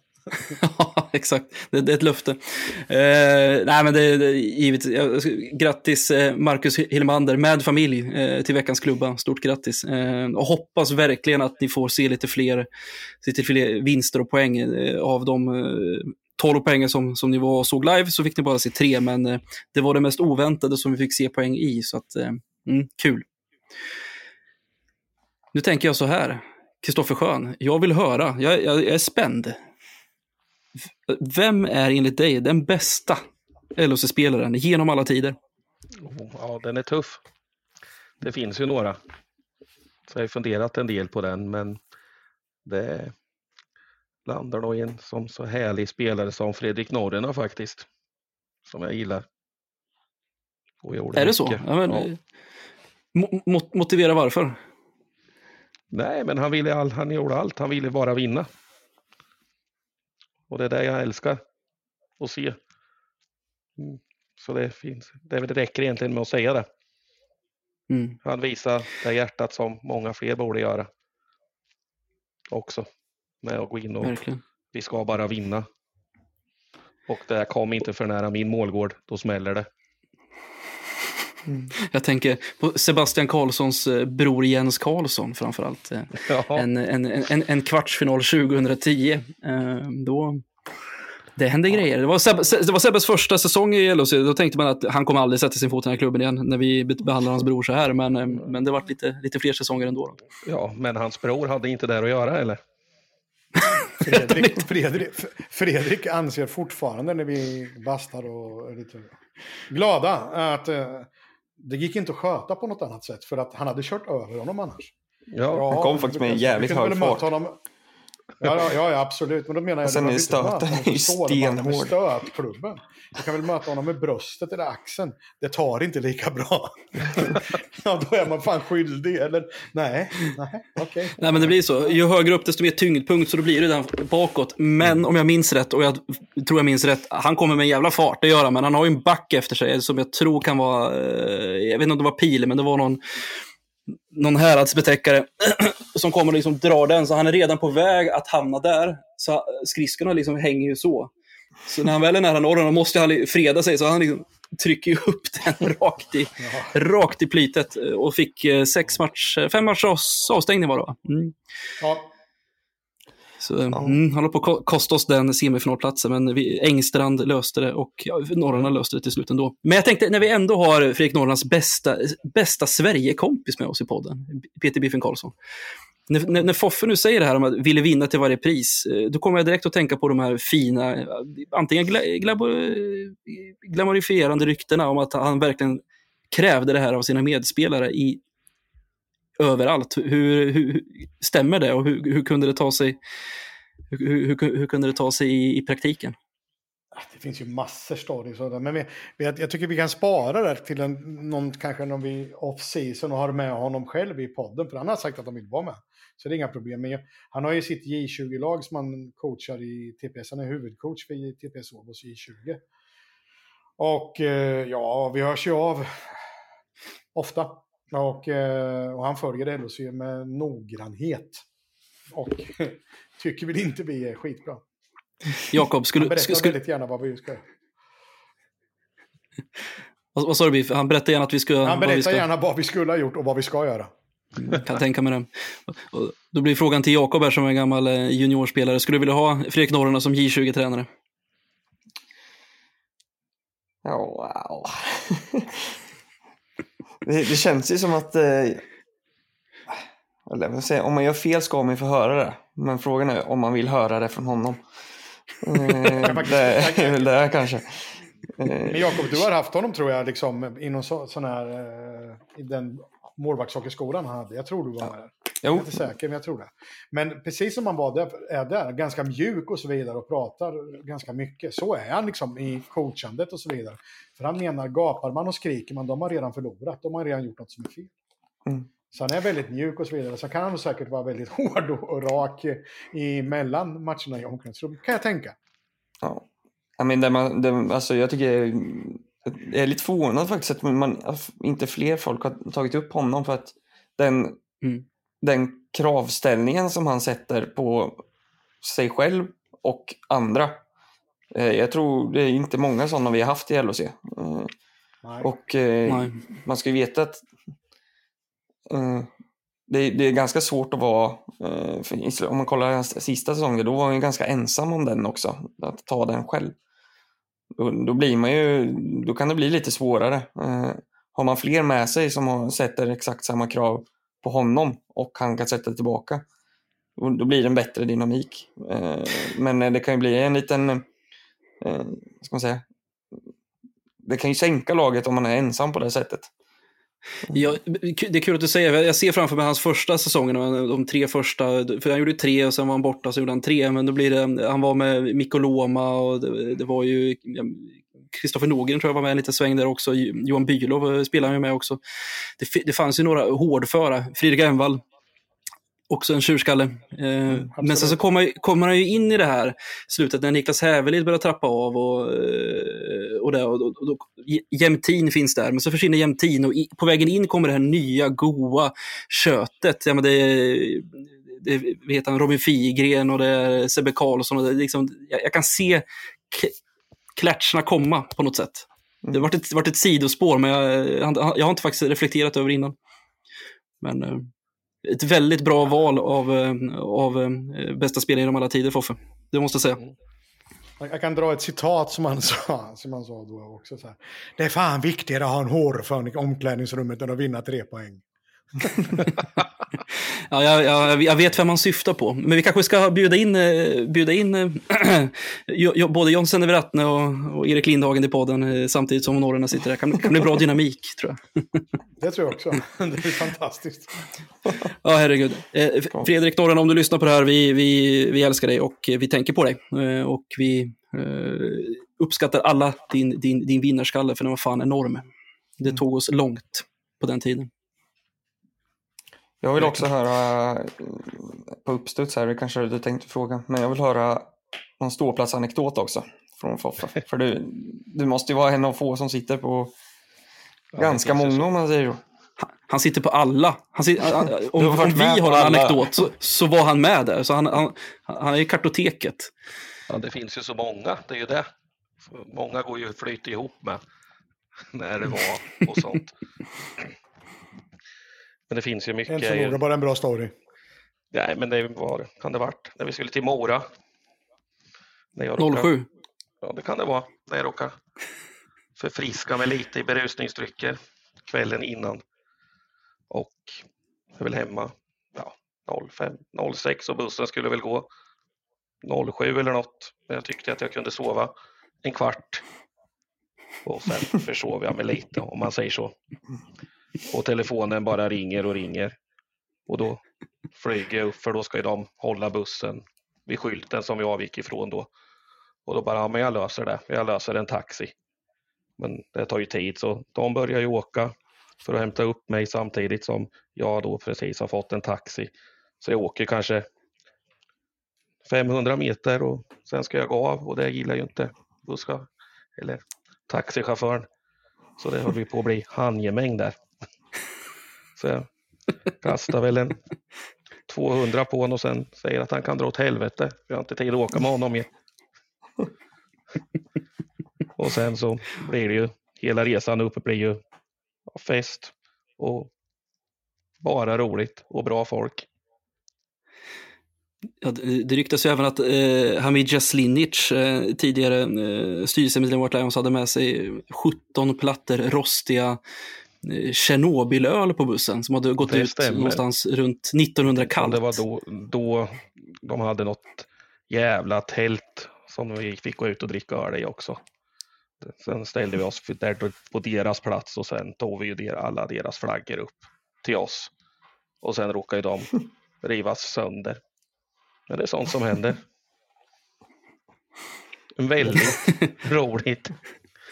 <laughs> Ja, exakt. Det, det är ett löfte. Eh, nej, men det, det givet. Grattis eh, Marcus Hillemander med familj eh, till veckans klubba. Stort grattis. Eh, och hoppas verkligen att ni får se lite fler, lite fler vinster och poäng eh, av de eh, 12 poäng som, som ni var och såg live så fick ni bara se tre, men eh, det var det mest oväntade som vi fick se poäng i, så att eh, mm, kul. Nu tänker jag så här, Kristoffer Schön, jag vill höra, jag, jag, jag är spänd. Vem är enligt dig den bästa LHC-spelaren genom alla tider? Oh, Ja, den är tuff. Det finns ju några. Så jag har funderat en del på den, men det landar nog i en som så härlig spelare som Fredrik Norrena faktiskt. Som jag gillar. Och gjorde Är det så? mycket. Ja, men, Ja. eh, mo- mo- motivera varför. Nej, men han, ville all, han gjorde allt. Han ville bara vinna. Och det är det jag älskar att se. Mm. Så det, finns, det räcker egentligen med att säga det. Mm. Han visar det hjärtat som många fler borde göra. Också. Med att gå in och Verkligen. vi ska bara vinna. Och det här kom inte för nära min målgård, då smäller det. Jag tänker på Sebastian Karlssons eh, bror Jens Karlsson framförallt. Eh, Ja, En, en, en, en kvartsfinal 2010. Eh, då, det hände grejer. Det var, Seb, det var Sebbes första säsong i LHC. Då tänkte man att han kommer aldrig sätta sin fot i den här klubben igen när vi be- behandlar hans bror så här. Men, men det var lite, lite fler säsonger ändå. Då. ja, men hans bror hade inte där att göra eller? Fredrik, Fredrik, Fredrik anser fortfarande när vi bastar och är lite glada att eh, det gick inte att sköta på något annat sätt för att han hade kört över honom annars. Ja, Han kom faktiskt med en jävligt hög fart. Honom, ja, ja, absolut. Men då menar jag... Och sen är stöten ju med stenhård. stötklubben. Du kan väl möta honom med bröstet eller axeln. Det tar inte lika bra. <laughs> ja, då är man fan skyldig. Eller nej, nej, okej. Nej, men det blir så. Ju högre upp, desto mer tyngdpunkt, så då blir det den bakåt. Men om jag minns rätt, och jag tror jag minns rätt, han kommer med en jävla fart, det gör han, men han har ju en back efter sig som jag tror kan vara, eh, jag vet inte om det var pil, men det var någon, någon häradsbetäckare <clears throat> som kommer och liksom drar den, så han är redan på väg att hamna där. Så skridskorna liksom hänger ju så. Så när han väl är nära norren, måste han freda sig, så han liksom trycker ju upp <laughs> den rakt i, rakt i plytet och fick eh, sex match, fem matchers avstängning var det va? Mm. Ja, Så ja. mm, håller på att kosta oss den semifinalplatsen, men vi, Engstrand löste det och ja, norrarna löste det till slut ändå. Men jag tänkte, när vi ändå har Fredrik Norrlands bästa, bästa Sverigekompis med oss i podden, Peter Biffen Karlsson. När, när, när, Foffe nu säger det här om att ville vinna till varje pris, eh, då kommer jag direkt att tänka på de här fina, antingen gla, glamorifierande ryktena om att han verkligen krävde det här av sina medspelare i överallt. Hur, hur, stämmer det och hur, hur kunde det ta sig, hur, hur, hur kunde det ta sig i, i praktiken? Ah, det finns ju massor stories men vi, vi, jag tycker vi kan spara det till en, någon, kanske någon vi off-season och har med honom själv i podden, för han har sagt att han vill vara med. Så det är inga problem. Men han har ju sitt J20-lag som han coachar i TPS, han är huvudcoach för TPS Åbos J20. Och eh, ja, vi hörs ju av ofta. Och, eh, och han följer LHC med noggrannhet. Och <laughs> tycker väl inte vi är skitbra. Jakob, skulle... Han berättar skulle, väldigt gärna vad vi ska vad, vad sa du, Han berättar gärna att vi ska... Han berättar ska... gärna vad vi skulle ha gjort och vad vi ska göra. Kan tänka mig det. Då blir frågan till Jakob här som är gammal eh, juniorspelare. Skulle du vilja ha Fredrik Norrena som J20-tränare? Ja, wow. <laughs> det, det, känns ju som att... Eh, eller, säga, om man gör fel ska man ju få höra det. Men frågan är om man vill höra det från honom. Eh, <laughs> det är väl det kanske. Men Jakob, du har haft honom tror jag, liksom, i någon så, sån här, eh, i den målvaktshockeyskolan han hade. Jag tror du var med där. Jag är inte säker, men jag tror det. Men precis som han var där, är där, ganska mjuk och så vidare och pratar ganska mycket. Så är han liksom i coachandet och så vidare. För han menar, gapar man och skriker man, de har redan förlorat. De har redan gjort något som är fel. Mm. Så han är väldigt mjuk och så vidare. Så kan han säkert vara väldigt <laughs> hård och rak i mellan matcherna i omklädningsrummet, kan jag tänka. Ja. I mean, det man, det, alltså jag tycker jag är lite förvånad faktiskt att man, inte fler folk har tagit upp honom för att den, mm. den kravställningen som han sätter på sig själv och andra. Eh, jag tror det är inte många sådana vi har haft i LHC. Eh, och eh, man ska ju veta att Eh, det, det, är ganska svårt att vara, eh, om man kollar hans sista säsong, då var han ganska ensam om den också, att ta den själv. Då, då blir man ju, då kan det bli lite svårare. Eh, har man fler med sig som sätter exakt samma krav på honom och han kan sätta tillbaka, då blir det en bättre dynamik. Eh, men eh, det kan ju bli en liten, eh, ska man säga, det kan ju sänka laget om man är ensam på det sättet. Ja, det är kul att du säger, jag ser framför mig hans första säsongen, de tre första, för han gjorde tre och sen var han borta så gjorde han tre, men då blir det, han var med Mikko Loma och det, det var ju Kristoffer Nogren tror jag var med en liten sväng där också, Johan Bylov spelade ju med också. Det, det fanns ju några hårdföra, Fredrik Envall också en tjurskalle. Eh, mm, men sen så kommer, kommer han ju in i det här slutet när Niklas Hävelid börjar trappa av och, eh, och, det, och, och, och Jämtin finns där, men så försvinner Jämtin och i, på vägen in kommer det här nya goa köttet. Ja, men det, det vet han, Robin Figren och det är Sebbe Karlsson. Och det, liksom, jag, jag kan se klatcherna komma på något sätt. Det har varit ett, varit ett sidospår, men jag, jag har inte faktiskt reflekterat över innan. Men eh, ett väldigt bra val av, eh, av eh, bästa spelare genom alla tider, Foffe. Det måste jag säga. Mm. Jag kan dra ett citat som han <laughs> sa, som han sa då också. Så här. Det är fan viktigare att ha en hårfön i omklädningsrummet än att vinna tre poäng. <laughs> ja, jag, jag, jag, vet vem man syftar på. Men vi kanske ska bjuda in, eh, bjuda in <clears throat> äh, både John Senneveratne och, och Erik Lindhagen i podden äh, samtidigt som norrarna sitter där. Kan, kan bli bra dynamik, tror jag. <laughs> det tror jag också. <laughs> Det är fantastiskt. ja, herregud. Eh, Fredrik Norren, om du lyssnar på det här, vi, vi, vi älskar dig och vi tänker på dig. Eh, och vi eh, uppskattar alla din, din, din vinnarskalle, för den var fan enorm. Det mm. tog oss långt på den tiden. Jag vill också höra eh, på uppstuds här, det kanske du tänkte fråga, men jag vill höra någon ståplatsanekdot också från Foffe. <laughs> För du, du måste ju vara en av få som sitter på ja, ganska många om man säger så. Han sitter på alla. Han sitter, <laughs> om, om vi har en anekdot så, så, var han med där. Så han, han, han är i kartoteket. Ja, det finns ju så många, det är ju det. Många går ju flyter ihop med när det var och sånt. <laughs> Men det finns ju mycket. En förmåga, bara en bra story. Nej, men det var, kan det varit när vi skulle till Mora. När jag råkade, 07? Ja, det kan det vara. När jag råkade förfriska mig lite i berusningsdrycker kvällen innan. Och jag är väl hemma ja, 05, 06 och bussen skulle väl gå 07 eller något. Men jag tyckte att jag kunde sova en kvart. Och sen försov jag mig lite om man säger så. Och telefonen bara ringer och ringer. Och då flyger jag upp för då ska ju de hålla bussen vid skylten som vi avgick ifrån då. Och då bara, ja men jag löser det, jag löser en taxi. Men det tar ju tid så de börjar ju åka för att hämta upp mig samtidigt som jag då precis har fått en taxi. Så jag åker kanske 500 meter och sen ska jag gå av och det gillar ju inte buska eller taxichauffören. Så det höll vi på att bli handgemäng där. Så jag kastar väl en 200 på honom och sen säger att han kan dra åt helvete. Jag har inte tid att åka med honom igen. Och sen så blir det ju, hela resan uppe blir ju fest och bara roligt och bra folk. Ja, det ryktas ju även att eh, Hamid Jaslinic, eh, tidigare eh, styrelsemedlem i vårt Lions, hade med sig 17 plattor rostiga Tjernobylöl på bussen som hade gått det ut stämmer. någonstans runt 1900 kallt. Det var då, då de hade något jävla tält som vi fick gå ut och dricka öl i också. Sen ställde vi oss där på deras plats och sen tog vi ju alla deras flaggor upp till oss. Och sen råkade de <laughs> rivas sönder. Men det är sånt som händer. Väldigt <laughs> roligt.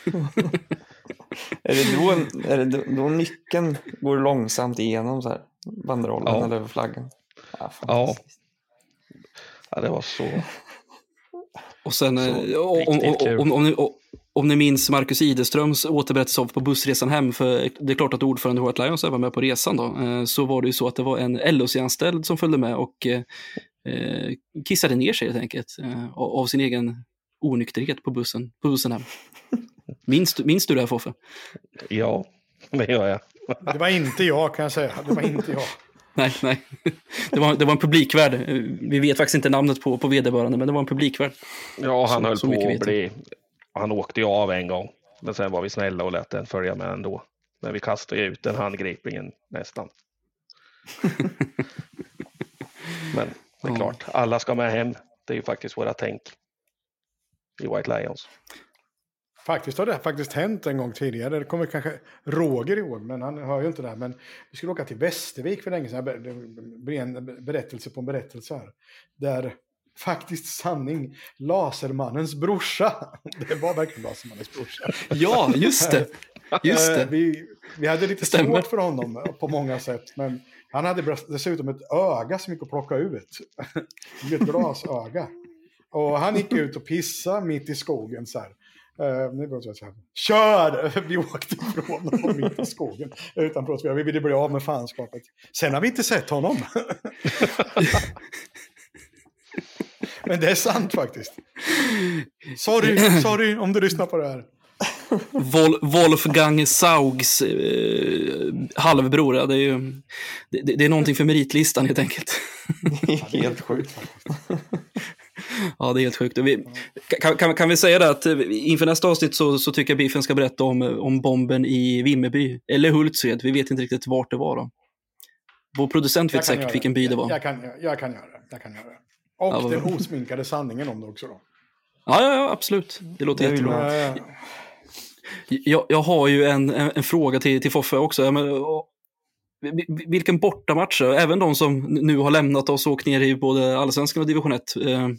<laughs> <laughs> är det, då, är det då, då nyckeln går långsamt igenom så här, banderollen ja. eller flaggan? Ja, ja. ja, det var så. Och sen, så, eh, om, om, om, om, om ni minns Marcus Ideströms återberättelse på bussresan hem, för det är klart att ordförande White Lions var med på resan då, eh, så var det ju så att det var en LOC-anställd som följde med och eh, kissade ner sig helt enkelt av sin egen onykterhet på bussen, på bussen hem. Minns, minns du det här Foffe? Ja, det gör jag. Det var inte jag kan jag säga. Det var inte jag. nej, nej. Det var, det var en publikvärd. Vi vet faktiskt inte namnet på, på vederbörande, men det var en publikvärd. Ja, han så, höll så på att bli han åkte ju av en gång, men sen var vi snälla och lät den följa med ändå. Men vi kastade ut den handgripningen nästan. <laughs> men det är klart, alla ska med hem. Det är ju faktiskt våra tänk i White Lions. Faktiskt har det faktiskt hänt en gång tidigare. Det kommer kanske Roger ihåg, men han hör ju inte det här. Men vi skulle åka till Västervik för länge sedan. Det blir en berättelse på en berättelse här. Där faktiskt sanning, Lasermannens brorsa. <laughs> Det var verkligen Lasermannens brorsa. <laughs> Ja, just det. <laughs> Just det. Eh, vi, vi hade lite Stämmer. svårt för honom på många sätt. Men han hade dessutom ett öga som gick att plocka ut. Ett glasöga. Och han gick ut och pissade mitt i skogen så här. Uh, så här. Kör! <laughs> Vi åkte ifrån honom mitt i skogen. Utan Vi ville bli av med fanskapet. Sen har vi inte sett honom. <laughs> Men det är sant faktiskt. Sorry, sorry om du lyssnar på det här. Vol Wolfgang Saugs eh, halvbror, det är ju det, det, är någonting för meritlistan helt enkelt. <laughs> Det är helt sjukt. Ja, det är helt sjukt. Vi, kan, kan, kan, vi säga det att eh, inför nästa avsnitt så, så tycker jag Biffen ska berätta om, om bomben i Vimmerby, eller Hultsfred. Vi vet inte riktigt vart det var. Då. Vår producent vet säkert vilken by det var. Jag, jag, kan, jag, jag kan göra det. Jag kan göra det. Och ja, den osminkade sanningen om det också då. Ja, ja, ja absolut. Det låter det jättebra. Ja, ja. Jag, jag har ju en, en, en, fråga till, till Foffe också. Men, vilken bortamatch, även de som nu har lämnat oss och åkt ner i både allsvenskan och division 1 eh,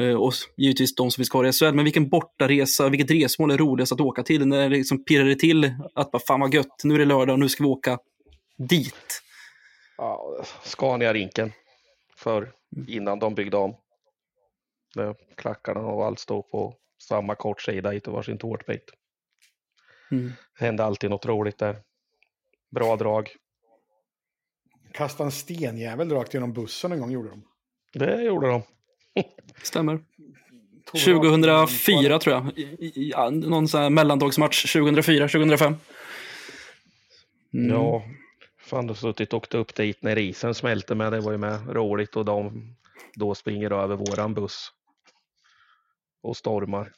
eh, och givetvis de som ska ha i SHL, men vilken bortaresa, vilket resmål är roligast att åka till? När det liksom pirrar det till att bara, fan vad gött, nu är det lördag och nu ska vi åka dit. Ja, Scania-rinken för innan de byggde om. Där klackarna och allt stod på samma kortsida i varsin tårtbit. Mm. Det hände alltid något roligt där. Bra drag. Kastade en stenjävel rakt genom bussen en gång gjorde de. Det gjorde de. <laughs> Stämmer. 2004 tror jag. Ja, någon sån här mellandagsmatch 2004, 2005. Mm. Ja, fan suttit och åkt upp dit när isen smälte med. Det var ju med roligt och de då springer över våran buss och stormar.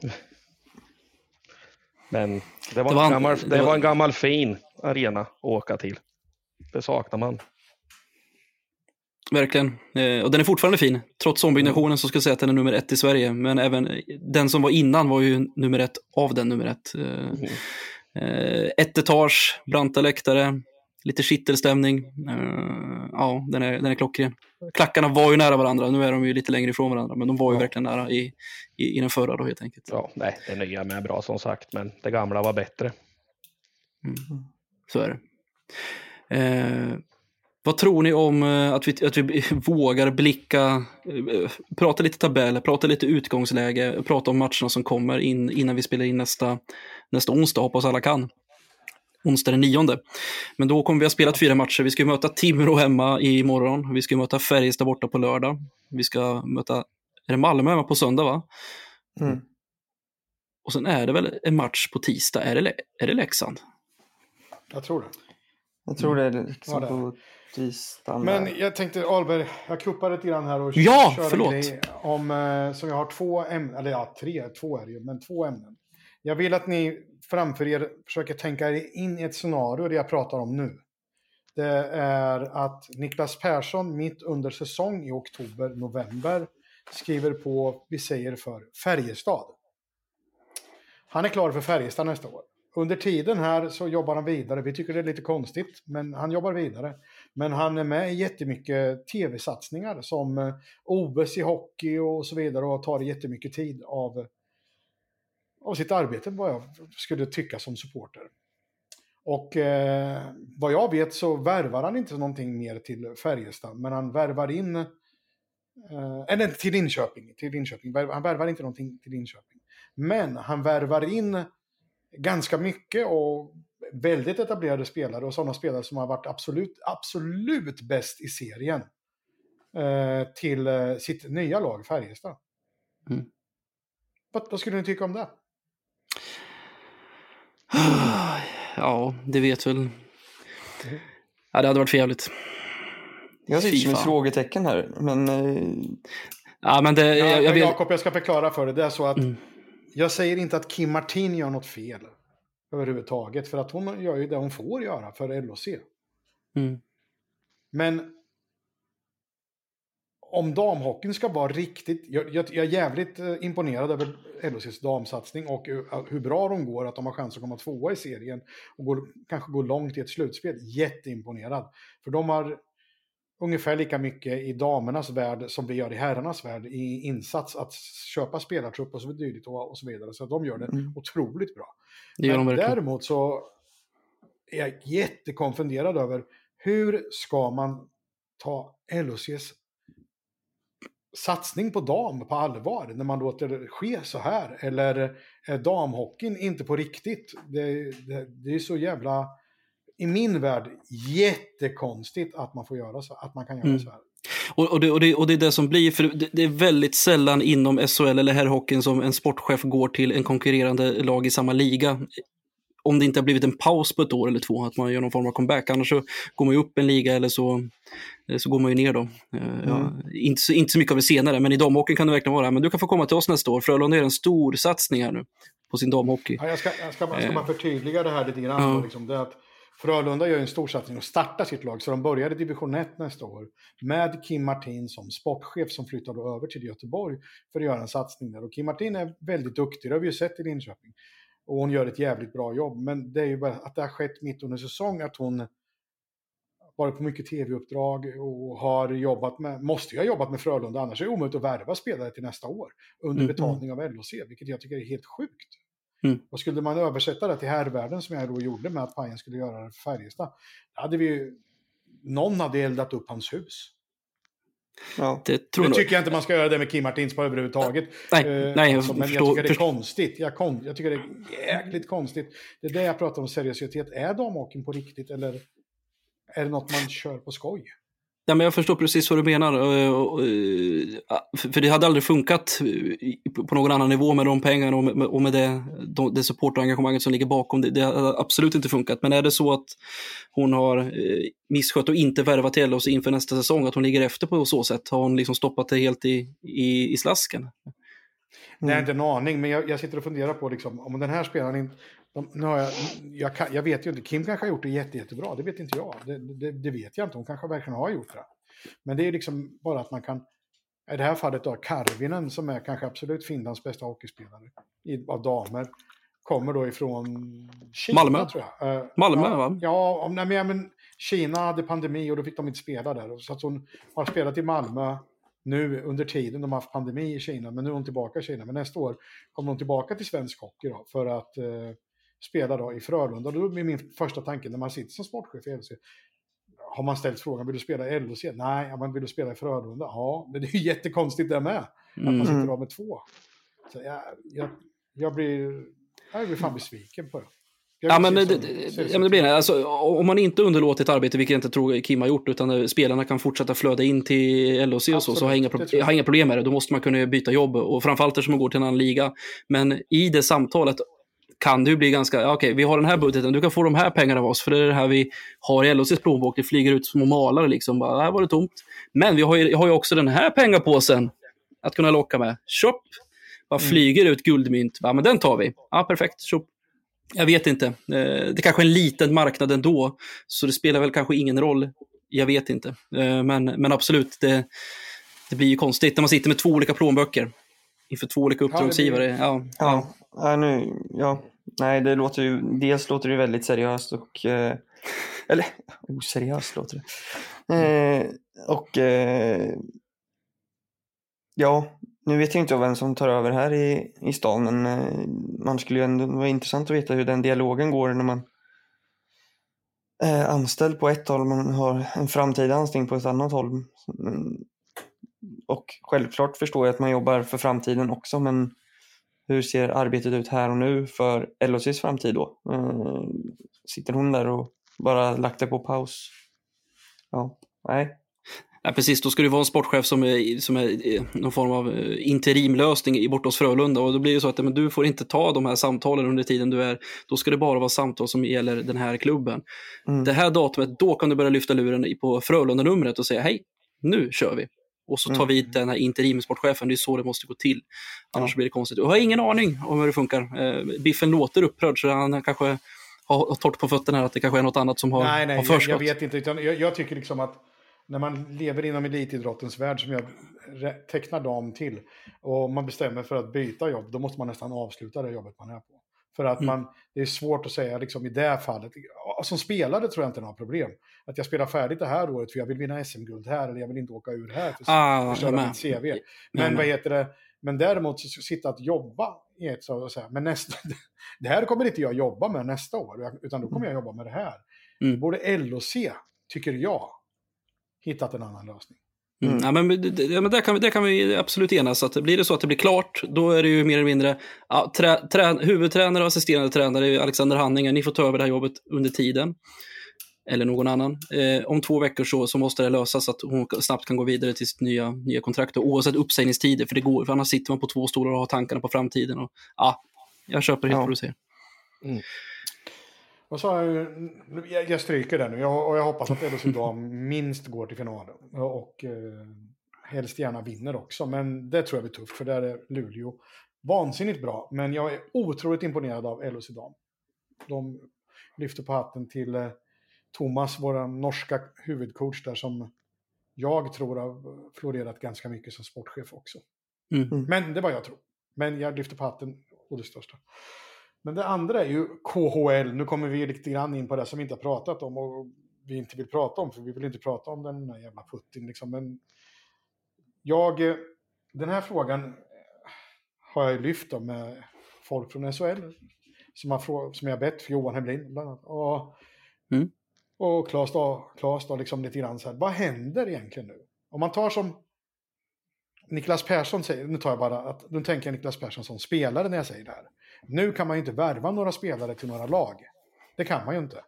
<laughs> Men det var, det var, en, gammal, det var en gammal fin arena att åka till. Det saknar man. Verkligen. Eh, och den är fortfarande fin. Trots ombyggnationen så ska jag säga att den är nummer ett i Sverige. Men även den som var innan var ju nummer ett av den nummer ett. Eh, mm. Eh, ett etage, branta läktare, lite kittelstämning. Ja, den är, den är klockren. Klackarna var ju nära varandra, nu är de ju lite längre ifrån varandra, men de var ju ja. verkligen nära i, i, i den förra då helt enkelt. Ja, nej, det nya är bra som sagt, men det gamla var bättre. Mm. Så är det. Eh, vad tror ni om eh, att vi, att vi <laughs> vågar blicka, eh, prata lite tabeller, prata lite utgångsläge, prata om matcherna som kommer in, innan vi spelar in nästa, nästa onsdag, hoppas alla kan. Onsdag den nionde. Men då kommer vi att spela fyra matcher. Vi ska möta Timrå hemma imorgon. Vi ska möta Färjestad borta på lördag. Vi ska möta, är det Malmö hemma på söndag va? Mm. Och sen är det väl en match på tisdag. Är det, är det Leksand? Jag tror det. Jag tror det är liksom ja, på tisdagen. Men jag tänkte Alberg, jag kuppar lite grann här och ja, kör förlåt. en grej om, eh, så jag har två ämnen, eller ja, tre, två är det ju, men två ämnen. Jag vill att ni framför er försöker tänka er in i ett scenario det jag pratar om nu. Det är att Niklas Persson mitt under säsong i oktober, november skriver på, vi säger för Färjestad. Han är klar för Färjestad nästa år. Under tiden här så jobbar han vidare. Vi tycker det är lite konstigt, men han jobbar vidare. Men han är med i jättemycket tv-satsningar som eh, OS i hockey och så vidare och tar jättemycket tid av, av sitt arbete, vad jag skulle tycka som supporter. Och eh, vad jag vet så värvar han inte någonting mer till Färjestad, men han värvar in eh, eh eller till Linköping, till Linköping. Han värvar inte någonting till Linköping. Men han värvar in ganska mycket och väldigt etablerade spelare och sådana spelare som har varit absolut, absolut bäst i serien eh, till eh, sitt nya lag Färjestad. Mm. Vad, vad skulle ni tycka om det? <sighs> Ja, det vet väl. Ja, det hade varit för jävligt. Jag sitter som ett frågetecken här, men... Eh... Ja, men det... Ja, jag, vill... Jakob, jag ska förklara för dig. Det är så att mm. Jag säger inte att Kim Martin gör något fel överhuvudtaget, för att hon gör ju det hon får göra för LOC. Mm. Men om damhockeyn ska vara riktigt... Jag, jag, jag, är jävligt eh, imponerad över LOCs damsatsning och eh, hur bra de går, att de har chans att komma tvåa i serien och går, kanske gå långt i ett slutspel. Jätteimponerad. För de har ungefär lika mycket i damernas värld som vi gör i herrarnas värld i insats att köpa spelartrupp och så vidare. Och så, vidare. så de gör det mm. otroligt bra. Det Men däremot så är jag jättekonfunderad över hur ska man ta LOCs satsning på dam på allvar när man låter det ske så här? Eller är damhockeyn inte på riktigt? Det, det, det är så jävla i min värld jättekonstigt att man får göra så, att man kan göra mm. så här. Och, och, det, och, det, och det är det som blir, för det, det är väldigt sällan inom SHL eller herrhockeyn som en sportchef går till en konkurrerande lag i samma liga. Om det inte har blivit en paus på ett år eller två, att man gör någon form av comeback. Annars så går man ju upp en liga eller så, eller så går man ju ner då. Eh, mm. Ja, inte, så, inte så mycket av det senare, men i damhockeyn kan det verkligen vara. Men du kan få komma till oss nästa år. Frölunda gör en stor satsning här nu på sin damhockey. Ja, jag, ska, jag, ska, ska bara eh. förtydliga det här lite grann. Ja. Liksom, det att Frölunda gör en stor satsning och startar sitt lag, så de börjar i division 1 nästa år med Kim Martin som sportchef som flyttar över till Göteborg för att göra en satsning där. Och Kim Martin är väldigt duktig, det har vi ju sett i Linköping. Och hon gör ett jävligt bra jobb, men det är ju bara att det har skett mitt under säsong att hon varit på mycket tv-uppdrag och har jobbat med, måste ju ha jobbat med Frölunda, annars är det omöjligt att värva spelare till nästa år under mm. betalning av LOC, vilket jag tycker är helt sjukt. Mm. Och skulle man översätta det till härvärlden som jag då gjorde med att Pajen skulle göra det för Färjestad, då hade vi ju, någon hade eldat upp hans hus. Ja. Det tror nu tycker jag inte man ska göra det med Kim Martins överhuvudtaget. Nej, uh, nej, alltså, men jag tycker det är konstigt. Jag, kom, jag tycker det är jäkligt konstigt. Det är det jag pratar om seriositet. Är damhockeyn på riktigt eller är det något man kör på skoj? Ja, men jag förstår precis vad du menar. Eh, eh, ah, för det hade aldrig funkat eh, på någon annan nivå med de pengarna och med det, det supportengagemanget som ligger bakom. Det, det hade absolut inte funkat. Men är det så att hon har misskött och inte värvat till oss inför nästa säsong, att hon ligger efter på så sätt? Har hon liksom stoppat det helt i, i, i slasken? Mm. Nej, inte en aning, men jag, jag sitter och funderar på liksom, om den här spelaren inte... Nu har jag, jag, kan, jag, vet ju inte, Kim kanske har gjort det jätte, jättebra, det vet inte jag. Det, det, det, vet jag inte, hon kanske verkligen har gjort det. Men det är liksom bara att man kan, i det här fallet då, Karvinen som är kanske absolut Finlands bästa hockeyspelare i, av damer, kommer då ifrån Kina Malmö. tror jag. Uh, Malmö ja, va? Ja, om, nej, men Kina hade pandemi och då fick de inte spela där. Så att hon har spelat i Malmö nu under tiden de har haft pandemi i Kina, men nu är hon tillbaka i Kina. Men nästa år kommer hon tillbaka till svensk hockey då, för att eh, spela då i Frölunda. Då är min första tanke när man sitter som sportchef i LHC, har man ställt frågan, vill du spela i LHC? Nej, men vill du spela i Frölunda? Ja, men det är ju <laughs> jättekonstigt det med. Mm. Att man sitter av med två. Så jag, jag, jag, blir, jag blir fan besviken på det. Ja men, det, det, ja, men det blir det. Alltså, om man inte underlåter ett arbete, vilket jag inte tror Kim har gjort, utan spelarna kan fortsätta flöda in till LHC och så, så har jag inga, jag har inga problem med det. Då måste man kunna byta jobb, och framförallt eftersom man går till en annan liga. Men i det samtalet kan ju bli ganska, ja, okej, vi har den här budgeten, du kan få de här pengarna av oss, för det är det här vi har i LHCs plånbok, det flyger ut små malare liksom, bara, här var det tomt. Men vi har ju, har ju också den här pengapåsen att kunna locka med. Shop, bara mm. flyger ut guldmynt, ja men den tar vi. Ja, perfekt, shop. Jag vet inte. Eh, det är kanske är en liten marknad ändå, så det spelar väl kanske ingen roll. Jag vet inte. Eh, men, men absolut, det, det blir ju konstigt när man sitter med två olika plånböcker inför två olika uppdragsgivare. Ja, ja. ja. nu, ja. Nej, det låter ju, dels låter det väldigt seriöst och, eh, eller oseriöst låter det. Eh, och eh, ja, nu vet jag inte vem som tar över här i, i stan, men eh, man skulle ju ändå vara intressant att veta hur den dialogen går när man är anställd på ett håll men har en framtida anställning på ett annat håll. Och självklart förstår jag att man jobbar för framtiden också, men hur ser arbetet ut här och nu för LHCs framtid då? Eh, sitter hon där och bara lagt det på paus? Ja, nej, Ja, precis, då ska det vara en sportchef som är, som är eh, någon form av eh, interimlösning borta hos Frölunda. Och då blir det så att men du får inte ta de här samtalen under tiden du är, då ska det bara vara samtal som gäller den här klubben. Mm. Det här datumet, då kan du börja lyfta luren på Frölunda-numret och säga hej, nu kör vi. Och så tar mm. vi den här interimsportchefen, det är så det måste gå till. Annars ja. blir det konstigt. Jag har ingen aning om hur det funkar. Eh, Biffen låter upprörd så han kanske har torrt på fötterna, att det kanske är något annat som har, nej, nej, har förskott. Jag, jag vet inte, utan jag, jag tycker liksom att när man lever inom elitidrottens värld som jag tecknar dam till och man bestämmer för att byta jobb, då måste man nästan avsluta det jobbet man är på. För att mm. man, det är svårt att säga liksom, i det fallet. Som spelare tror jag inte det några problem. Att jag spelar färdigt det här året för jag vill vinna SM-guld här eller jag vill inte åka ur här för ah, förstöra mitt CV. Men nej, vad heter det? Men däremot så sitta att jobba i ett så att säga, men nästa, <laughs> det här kommer inte jag jobba med nästa år, utan då kommer jag jobba med det här. Mm. Borde LOC, tycker jag, hittat en annan lösning. Mm. mm. Ja, men, ja, men där, kan vi, där kan vi absolut enas. Att blir det så att det blir klart, då är det ju mer eller mindre ja, trä, trä, huvudtränare och assisterande tränare, Alexander Hanningen, ni får ta över det här jobbet under tiden. Eller någon annan. Eh, om två veckor så, så måste det lösas så att hon snabbt kan gå vidare till sitt nya, nya kontrakt. Oavsett uppsägningstider, för det går. För annars sitter man på två stolar och har tankarna på framtiden. Och, ja, jag köper helt ja. vad du säger. Mm. Och så, jag, jag stryker den nu jag, och jag hoppas att Dam <laughs> minst går till finalen. Och eh, helst gärna vinner också. Men det tror jag blir tufft för där är Luleå vansinnigt bra. Men jag är otroligt imponerad av LHC Dam. De lyfter på hatten till eh, Thomas, vår norska huvudcoach där som jag tror har florerat ganska mycket som sportchef också. Mm. Men det var jag tror. Men jag lyfter på hatten och det största. Men det andra är ju KHL. Nu kommer vi lite grann in på det som vi inte har pratat om och vi inte vill prata om, för vi vill inte prata om den här jävla Putin. Liksom. Men jag, den här frågan har jag lyft med folk från SHL som, har, som jag bett, Johan Hemlin bland annat. Och, mm. och Claes då, Claes då liksom lite grann så här, vad händer egentligen nu? Om man tar som Niklas Persson säger, nu tar jag bara att, nu tänker jag Niklas Persson som spelare när jag säger det här. Nu kan man ju inte värva några spelare till några lag. Det kan man ju inte.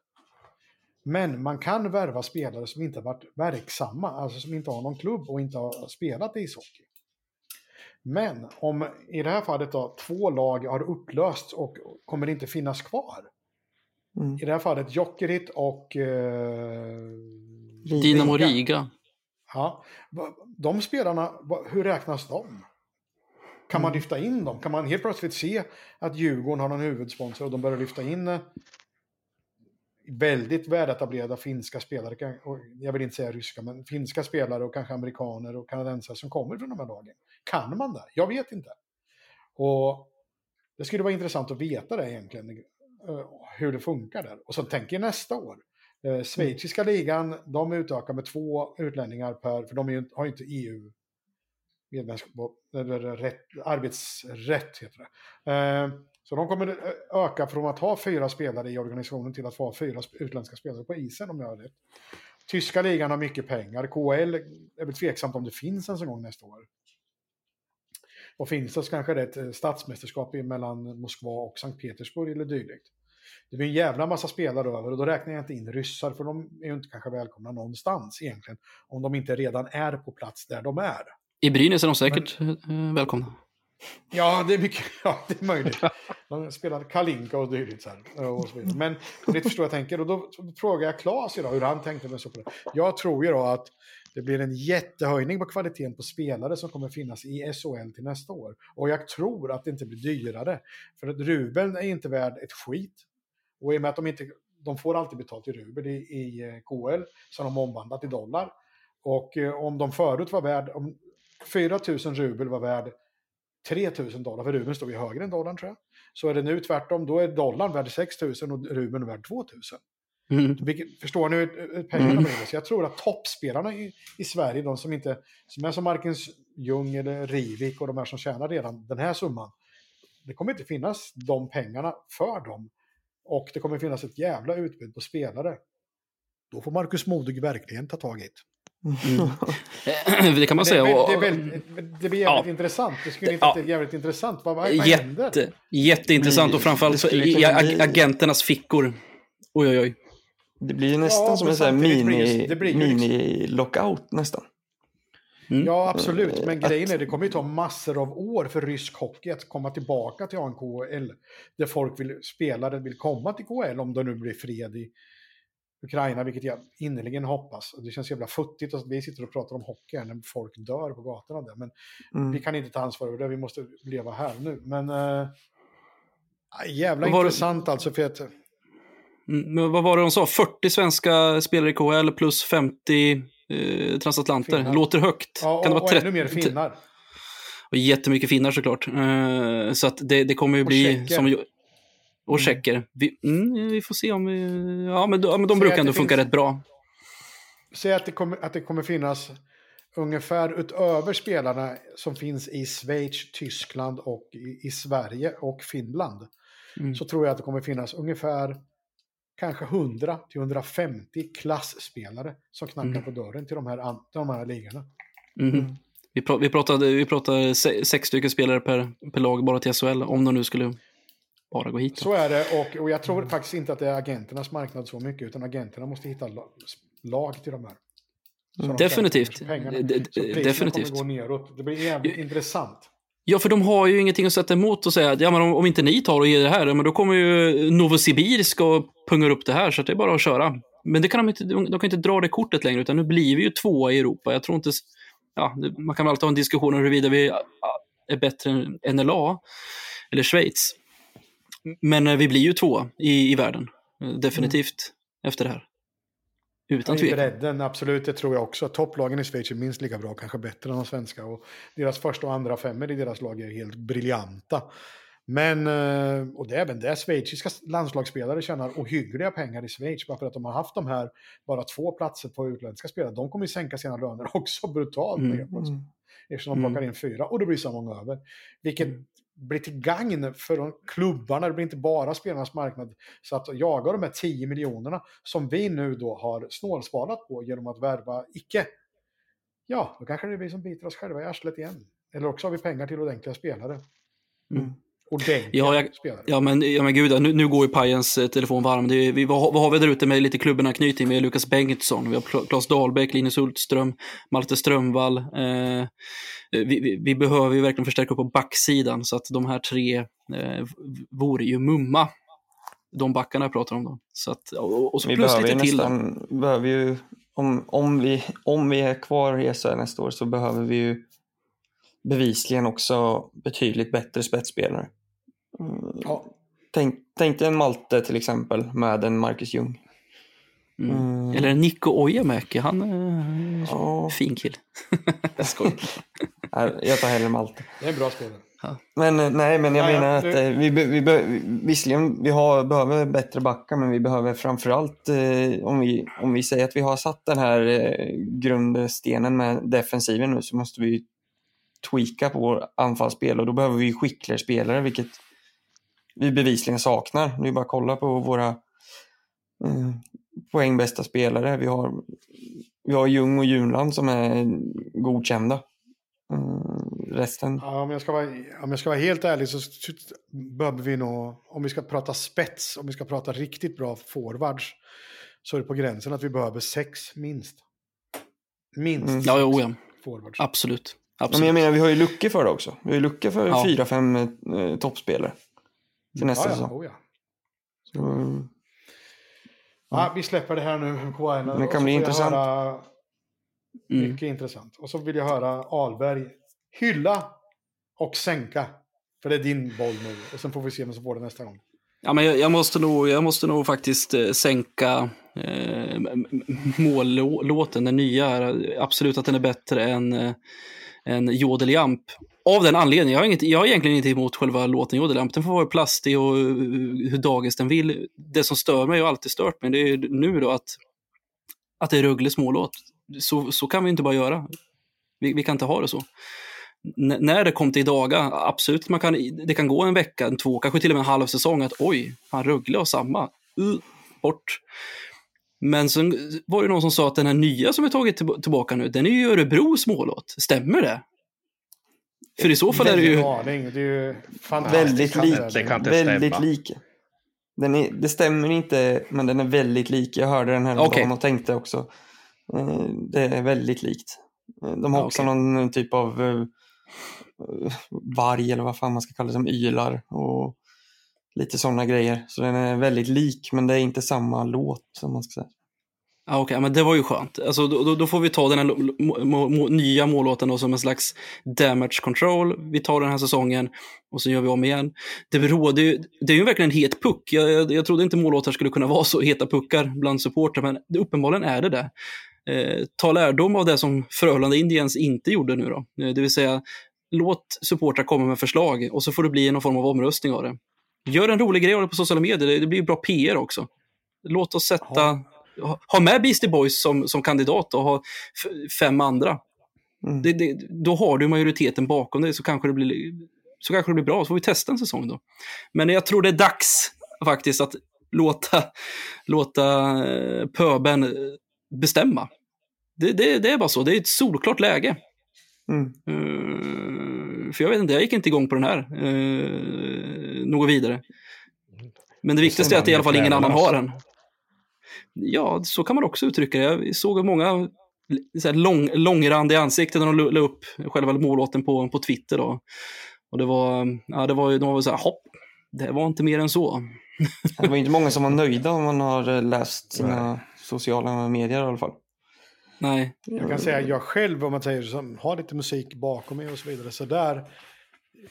Men man kan värva spelare som inte har varit verksamma, alltså som inte har någon klubb och inte har spelat ishockey. Men om i det här fallet då, två lag har upplösts och kommer inte finnas kvar. Mm. I det här fallet Jokerit och... Eh, Dynamo Riga. Ja, de spelarna, hur räknas de? Kan man mm. lyfta in dem? Kan man helt plötsligt se att Djurgården har någon huvudsponsor och de börjar lyfta in eh, väldigt väletablerade finska spelare, jag vill inte säga ryska, men finska spelare och kanske amerikaner och kanadensare som kommer från de här lagen. Kan man det? Jag vet inte. Och det skulle vara intressant att veta det egentligen, eh, hur det funkar där. Och så tänker jag nästa år. Eh, schweiziska ligan, de utökar med två utlänningar per, för de har ju inte EU medlemskap, eller rätt, arbetsrätt heter det. Eh, så de kommer eh, öka från att ha fyra spelare i organisationen till att få fyra utländska spelare på isen om jag har rätt. Tyska ligan har mycket pengar. KL är väl tveksamt om det finns ens en gång nästa år. Och finns det så kanske det är ett eh, statsmästerskap mellan Moskva och Sankt Petersburg eller dylikt. Det blir en jävla massa spelare över och då räknar jag inte in ryssar för de är ju inte kanske välkomna någonstans egentligen. Om de inte redan är på plats där de är. I Brynäs är de säkert Men... Eh, välkomna. Ja, det är mycket, <laughs> ja, det är möjligt. De spelar Kalinka och dylikt. Så och så Men det förstår jag tänker. Och då frågar jag Claes idag hur han tänkte med så på det. Jag tror ju då att det blir en jättehöjning på kvaliteten på spelare som kommer finnas i SHL till nästa år. Och jag tror att det inte blir dyrare. För att rubeln är inte värd ett skit. Och i och med att de inte, de får alltid betalt i rubel i, i eh, KL, så har de omvandlat till dollar. Och eh, om de förut var värd, om 4 000 rubel var värd 3000 dollar, för rubeln står ju högre än dollarn tror jag. Så är det nu tvärtom, då är dollarn värd 6000 och rubeln värd 2000. Mm. Förstår ni hur pengarna mm. blir? Så jag tror att toppspelarna i, i Sverige, de som inte, som är som Marcus Ljung eller Rivik och de här som tjänar redan den här summan, det kommer inte finnas de pengarna för dem. Och det kommer finnas ett jävla utbud på spelare. Då får Marcus Modig verkligen ta tag i det. Mm. <laughs> <laughs> <clears throat> det kan man säga. Det, det, det, väldigt, det blir jävligt ja. intressant. Det skulle inte ja. jävligt intressant. Vad, vad Jätte, händer? Jätteintressant och framförallt i agenternas fickor. Oj, oj, oj. Det blir nästan ja, som en sån mini, mini lockout nästan. Mm. Ja, absolut. Men att... grejen är det kommer ju ta massor av år för rysk hockey att komma tillbaka till ANKL. Där folk vill, spelare vill komma till KL om det nu blir fred i Ukraina, vilket jag innerligen hoppas. Det känns jävla futtigt att vi sitter och pratar om hockey här när folk dör på gatorna där. Men mm. vi kan inte ta ansvar över det, vi måste leva här nu. Men äh, jävla intressant det... alltså. För att, mm, men vad var det de sa? 40 svenska spelare i KHL plus 50 eh, transatlanter. Finnar. Låter högt. Ja, kan det vara och 30... ännu mer finnar. Och jättemycket finnar såklart. Eh, så att det, det kommer ju bli... Som, och mm. checker. Vi, mm, vi, får se om vi... Ja, men, ja, men de brukar ändå funka finns, rätt bra. Säg att det, kommer, att det kommer finnas ungefär utöver spelarna som finns i Schweiz, Tyskland och i, i Sverige och Finland. Mm. Så tror jag att det kommer finnas ungefär kanske 100-150 klassspelare som knackar mm. på dörren till de här, de här ligorna. Mm. mm. Vi, pratade, vi pratade sex stycken spelare per, per lag bara till SHL, om de nu skulle bara gå hit. Så är det och, och jag tror mm. faktiskt inte att det är agenternas marknad så mycket utan agenterna måste hitta lag till de här. Mm. Definitivt. Pengarna. Definitivt. kommer gå neråt. Det blir jävligt ja. intressant. Ja, för de har ju ingenting att sätta emot och säga att ja, men om, om inte ni tar och ger det här, men då kommer ju Novosibirsk och pungar upp det här, så det är bara att köra. Men det kan de, inte, de kan inte dra det kortet längre, utan nu blir vi ju tvåa i Europa. Jag tror inte... Ja, man kan väl alltid ha en diskussion om huruvida vi är bättre än NLA eller Schweiz. Men eh, vi blir ju två i, i världen, eh, definitivt, mm. efter det här. Utan tvekan. Bredden, absolut, det tror jag också. Topplagen i Schweiz är minst lika bra, kanske bättre än de svenska. Och deras första och andra femmer i deras lag är helt briljanta. Men, eh, och det är även det, schweiziska landslagsspelare tjänar ohyggliga pengar i Schweiz, bara för att de har haft de här, bara två platser på utländska spelare. De kommer ju sänka sina löner <laughs> också brutalt. Mm. Eftersom de plockar mm. in fyra och det blir så många över. Vilket mm blir till gagn för klubbarna, det blir inte bara spelarnas marknad. Så att jaga de här 10 miljonerna som vi nu då har snålsparat på genom att värva icke, ja, då kanske det är vi som biter oss själva i arslet igen. Eller också har vi pengar till ordentliga spelare. Mm ordentliga Ja, jag, spelare. ja, men, ja men gud, nu, nu går ju Pajens eh, telefon varm. Det är, vi, vad, har- vad har vi där ute med lite klubbenanknytning? Vi har Lukas Bengtsson, vi har Claes Dahlbäck, Linus Hultström, Malte Strömvall. Eh, vi, vi, vi behöver ju verkligen förstärka upp på backsidan så att de här tre eh, vore ju mumma. De backarna jag pratar om då. Så att, och, och så Vi plus behöver ju lite till. nästan, behöver ju, om, om, vi, om vi är kvar i SHL nästa år så behöver vi ju bevisligen också betydligt bättre spetsspelare. Mm, Ja, Tänk, tänk dig en Malte till exempel med en Marcus Ljung. Mm. Mm. Eller Nico Ojamäki, han är Ja, fin kille. <laughs> jag skojar. jag tar hellre Malte. det är en bra spelare. Men eh, nej, men jag Ja, ja, menar att det- eh, vi, vi, be- visserligen vi har, behöver bättre backar, men vi behöver framförallt, eh, om, vi, om vi säger att vi har satt den här eh, grundstenen med defensiven nu, så måste vi tweaka på vår anfallsspel och då behöver vi skickligare spelare, vilket vi bevisligen saknar. Det är bara att kolla på våra eh, poängbästa spelare. Vi har, vi har Ljung och Junland som är godkända. Mm, resten Ja, om, jag ska vara, om jag ska vara helt ärlig så behöver vi nog, om vi ska prata spets, om vi ska prata riktigt bra forwards, så är det på gränsen att vi behöver sex minst. Minst Mm. Ja, jo, ja. forwards. Absolut. Ja, Absolut. men jag menar, vi har ju luckor för det också. Vi har ju luckor för Ja. fyra, fem eh, toppspelare. Till nästa ja, ja, säsong. oh, ja. Så, mm, Ja, vi släpper det här nu. Det kan bli intressant. Höra, Mm. mycket intressant. Och så vill jag höra Alberg hylla och sänka. För det är din boll nu. Och sen får vi se vem som får det nästa gång. Ja, men jag, jag, måste nog, jag måste nog faktiskt eh, sänka eh, mållåten, den nya. Absolut att den är bättre än, eh, en Jodeljamp. Av den anledningen, jag har, inget, jag har egentligen inte emot själva låten Jodeljamp. Den får vara plastig och eh, hur dagens den vill. Det som stör mig och alltid stört mig, det är nu då att, att det är rugglig smålåt. Så, så kan vi inte bara göra. Vi, vi kan inte ha det så. N- när det kom till daga, absolut, man kan, det kan gå en vecka, en två, kanske till och med en halv säsong att oj, han Rögle har samma. Uh, bort. Men sen var det någon som sa att den här nya som vi tagit till- tillbaka nu, den är ju Örebros mållåt. Stämmer det? För i så fall är det ju... Aning. Det är ju fantastiskt. väldigt lik. det. Det kan inte väldigt stämma. lik. Den är, det stämmer inte, men den är väldigt lik. Jag hörde den här dagen och tänkte också. eh, Det är väldigt likt. Eh, De har också okej. någon typ av eh, eh, varg eller vad fan man ska kalla det, som ylar och lite sådana grejer. Så den är väldigt lik, men det är inte samma låt som man ska säga. Ja, Okej, men det var ju skönt. Alltså, då, då- då får vi ta den här må, må, må, nya mållåten då som en slags damage control. Vi tar den här säsongen och så gör vi om igen. Det, råder det är ju verkligen en het puck. Jag, jag, jag trodde inte mållåtar skulle kunna vara så heta puckar bland supportrar, men det, uppenbarligen är det det. Eh, ta lärdom av det som Frölunda Indians inte gjorde nu då. Eh, det vill säga, låt supportrar komma med förslag och så får det bli någon form av omröstning av det. Gör en rolig grej av det på sociala medier, det, blir bra PR också. Låt oss sätta, ha, ha med Beastie Boys som, som kandidat och ha fem andra. Mm. Det, det, då har du majoriteten bakom dig så kanske det blir, så kanske det blir bra. Så får vi testa en säsong då. Men jag tror det är dags faktiskt att låta, låta eh, pöben eh, bestämma. Det, det, det är bara så. Det är ett solklart läge. Mm. Eh, för jag vet inte, jag gick inte igång på den här uh, något vidare. Men det viktigaste är att i alla fall ingen annan har den. Ja, så kan man också uttrycka det. Jag såg många så här lång, långrandiga ansikten när de la upp själva mållåten på, på Twitter. Då. Och det var, ja, det var, ju- de var så här, hopp, det var inte mer än så. Det var inte många som var nöjda om man har eh, läst sina sociala medier i alla fall. Nej, Jag kan säga jag själv, om man säger som har lite musik bakom mig och så vidare. Så där,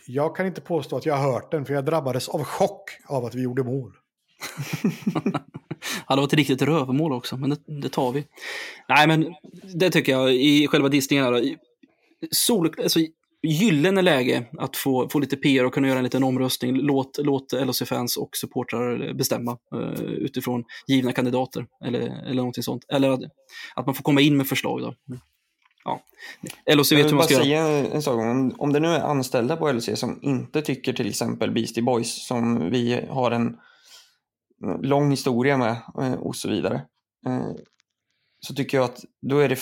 jag kan inte påstå att jag har hört den, för jag drabbades av chock av att vi gjorde mål. <laughs> Ja, det var ett riktigt rövmål också, men det, det tar vi. Nej, men det tycker jag i själva i- sol, alltså, gyllene läge att få, få lite PR och kunna göra en liten omröstning. Låt, låt LHC-fans och supportrar bestämma eh, utifrån givna kandidater eller, eller någonting sånt. Eller att, att man får komma in med förslag. Då. Ja. LHC vet hur man ska göra. säga en, en sak. Om, om det nu är anställda på LC som inte tycker till exempel Beastie Boys som vi har en lång historia med eh, och så vidare. eh, Så tycker jag att då är, det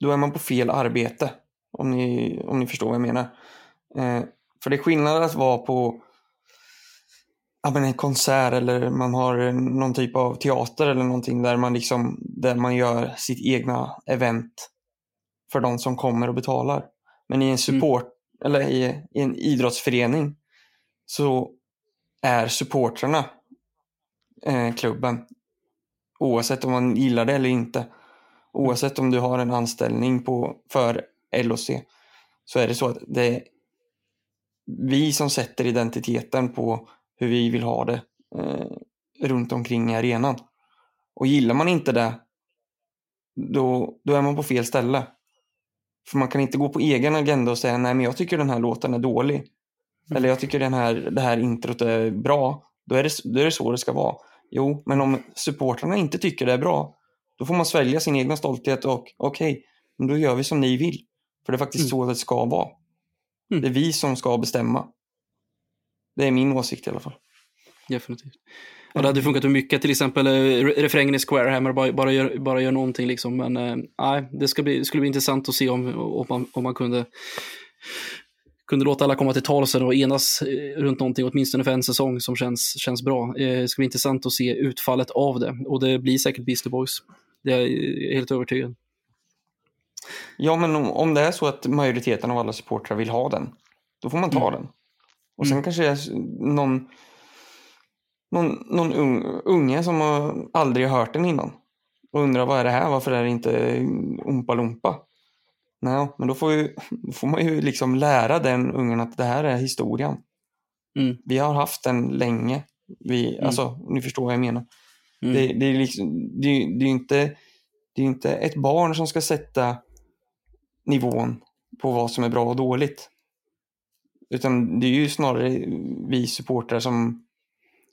då är man på fel arbete. Om ni, om ni förstår vad jag menar. Eh, För det är skillnad att vara på ja, men en konsert eller man har någon typ av teater eller någonting där man, liksom, där man gör sitt egna event för de som kommer och betalar. Men i en support mm. eller i, i, en idrottsförening så är supportrarna eh, klubben. Oavsett om man gillar det eller inte. Oavsett om du har en anställning på, för LOC så är det så att det är vi som sätter identiteten på hur vi vill ha det eh, runt omkring i arenan. Och gillar man inte det, då, då är man på fel ställe. För man kan inte gå på egen agenda och säga nej men jag tycker den här låten är dålig. Mm. Eller jag tycker den här, det här introt är bra. Då är, det, då är det så det ska vara. Jo, men om supportrarna inte tycker det är bra, då får man svälja sin egna stolthet och okej, okay, då gör vi som ni vill. För det är faktiskt mm. så det ska vara. Mm. Det är vi som ska bestämma. Det är min åsikt i alla fall. Definitivt. Ja, det hade funkat hur mycket, till exempel eh, refrängen i Square Hammer, bara, bara, gör, bara gör någonting liksom. Men nej, det ska bli, skulle bli intressant att se om, om, man, om man kunde kunde låta alla komma till tals och enas eh, runt någonting, åtminstone för en säsong som känns, känns bra. Det ska bli intressant att se utfallet av det och det blir säkert Beastie Boys. Det är jag helt övertygad. Ja, men om, om det är så att majoriteten av alla supportrar vill ha den, då får man ta mm. den. Och sen mm. kanske det är någon, någon, någon ung, unge som har aldrig hört den innan. Och undrar vad är det här? Varför är det inte Umpa Lumpa? Nej, men då får, ju, <laughs> då får man ju liksom lära den ungen att det här är historien. Mm. Vi har haft den länge. Vi, mm. Alltså, ni förstår vad jag menar. Mm. Det, det, är liksom, det, det är inte, det är inte ett barn som ska sätta nivån på vad som är bra och dåligt. Utan det är ju snarare vi supportrar som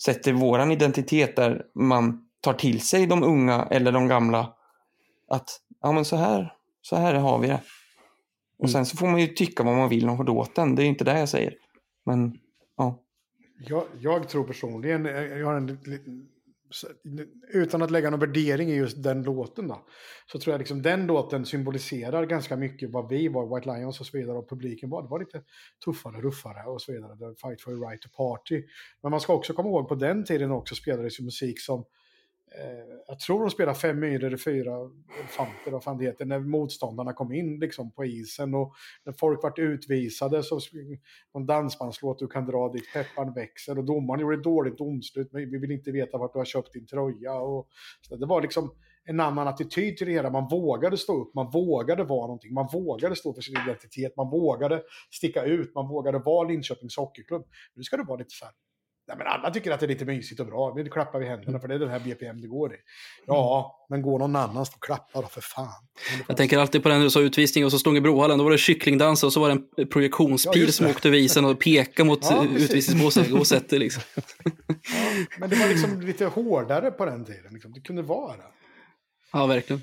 sätter våran identitet där man tar till sig de unga eller de gamla. Att ja men så här, så här har vi det. Och mm. sen så får man ju tycka vad man vill om låten. Det är inte det jag säger. Men ja. Jag, jag tror personligen, jag har en utan att lägga någon värdering i just den låten då, så tror jag liksom den låten symboliserar ganska mycket vad vi var, White Lions och så vidare, och publiken var. Det var lite tuffare, ruffare och så vidare. The fight for a right to party. Men man ska också komma ihåg på den tiden också spelades ju musik som Eh, Eh, jag tror de spelade fem myror i fyra elefanter, vad fan det heter, när motståndarna kom in liksom på isen och när folk vart utvisade så någon dansbandslåt du kan dra dit, pepparn växer och domaren gjorde ett dåligt domslut, men vi vill inte veta vart du har köpt din tröja och så det var liksom en annan attityd till det hela. Man vågade stå upp, man vågade vara någonting, man vågade stå för sin identitet, man vågade sticka ut, man vågade vara Linköpings hockeyklubb. Nu ska det vara lite så här Nej, men alla tycker att det är lite mysigt och bra. Vi klappar vi händerna för det är den här BPM det går i. Ja, mm. men gå någon annanstans och klappa då för fan. Jag tänker alltid på den du sa utvisning och så stod i Brohallen, då var det kycklingdans och så var det en projektionspil ja, som åkte över isen och pekade mot <laughs> ja, sätter liksom. <laughs> Ja, men det var liksom lite hårdare på den tiden. Liksom. Det kunde vara. Ja, verkligen.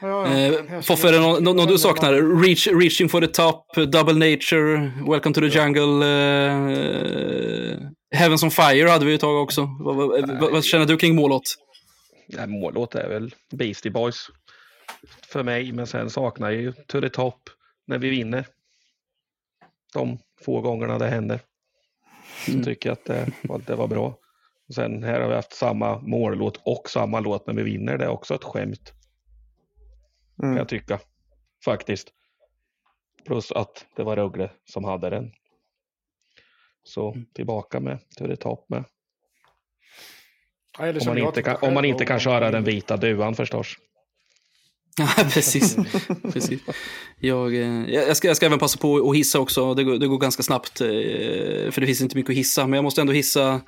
Ja, eh, Foffe, är det något no, du saknar? Reach, reaching for the top, double nature, welcome to the jungle. Eh, Heavens on Fire hade vi ett tag också. Vad, vad, vad känner du kring mållåt? Ja, mållåt är väl Beastie Boys för mig, men sen saknar jag ju To the Top när vi vinner. De få gångerna det händer. Så mm. tycker jag att det, det var bra. Och sen här har vi haft samma mållåt och samma låt när vi vinner. Det är också ett skämt. Mm. Kan jag tycka. Faktiskt. Plus att det var Rögle som hade den. Så mm. tillbaka med To the top med. Ja, om, man inte kan, om man inte kan köra den vita duan förstås. Ja, <laughs> precis. precis. Jag, eh, jag, ska, jag ska även passa på att hissa också. Det går, det går ganska snabbt, eh, för det finns inte mycket att hissa. Men jag måste ändå hissa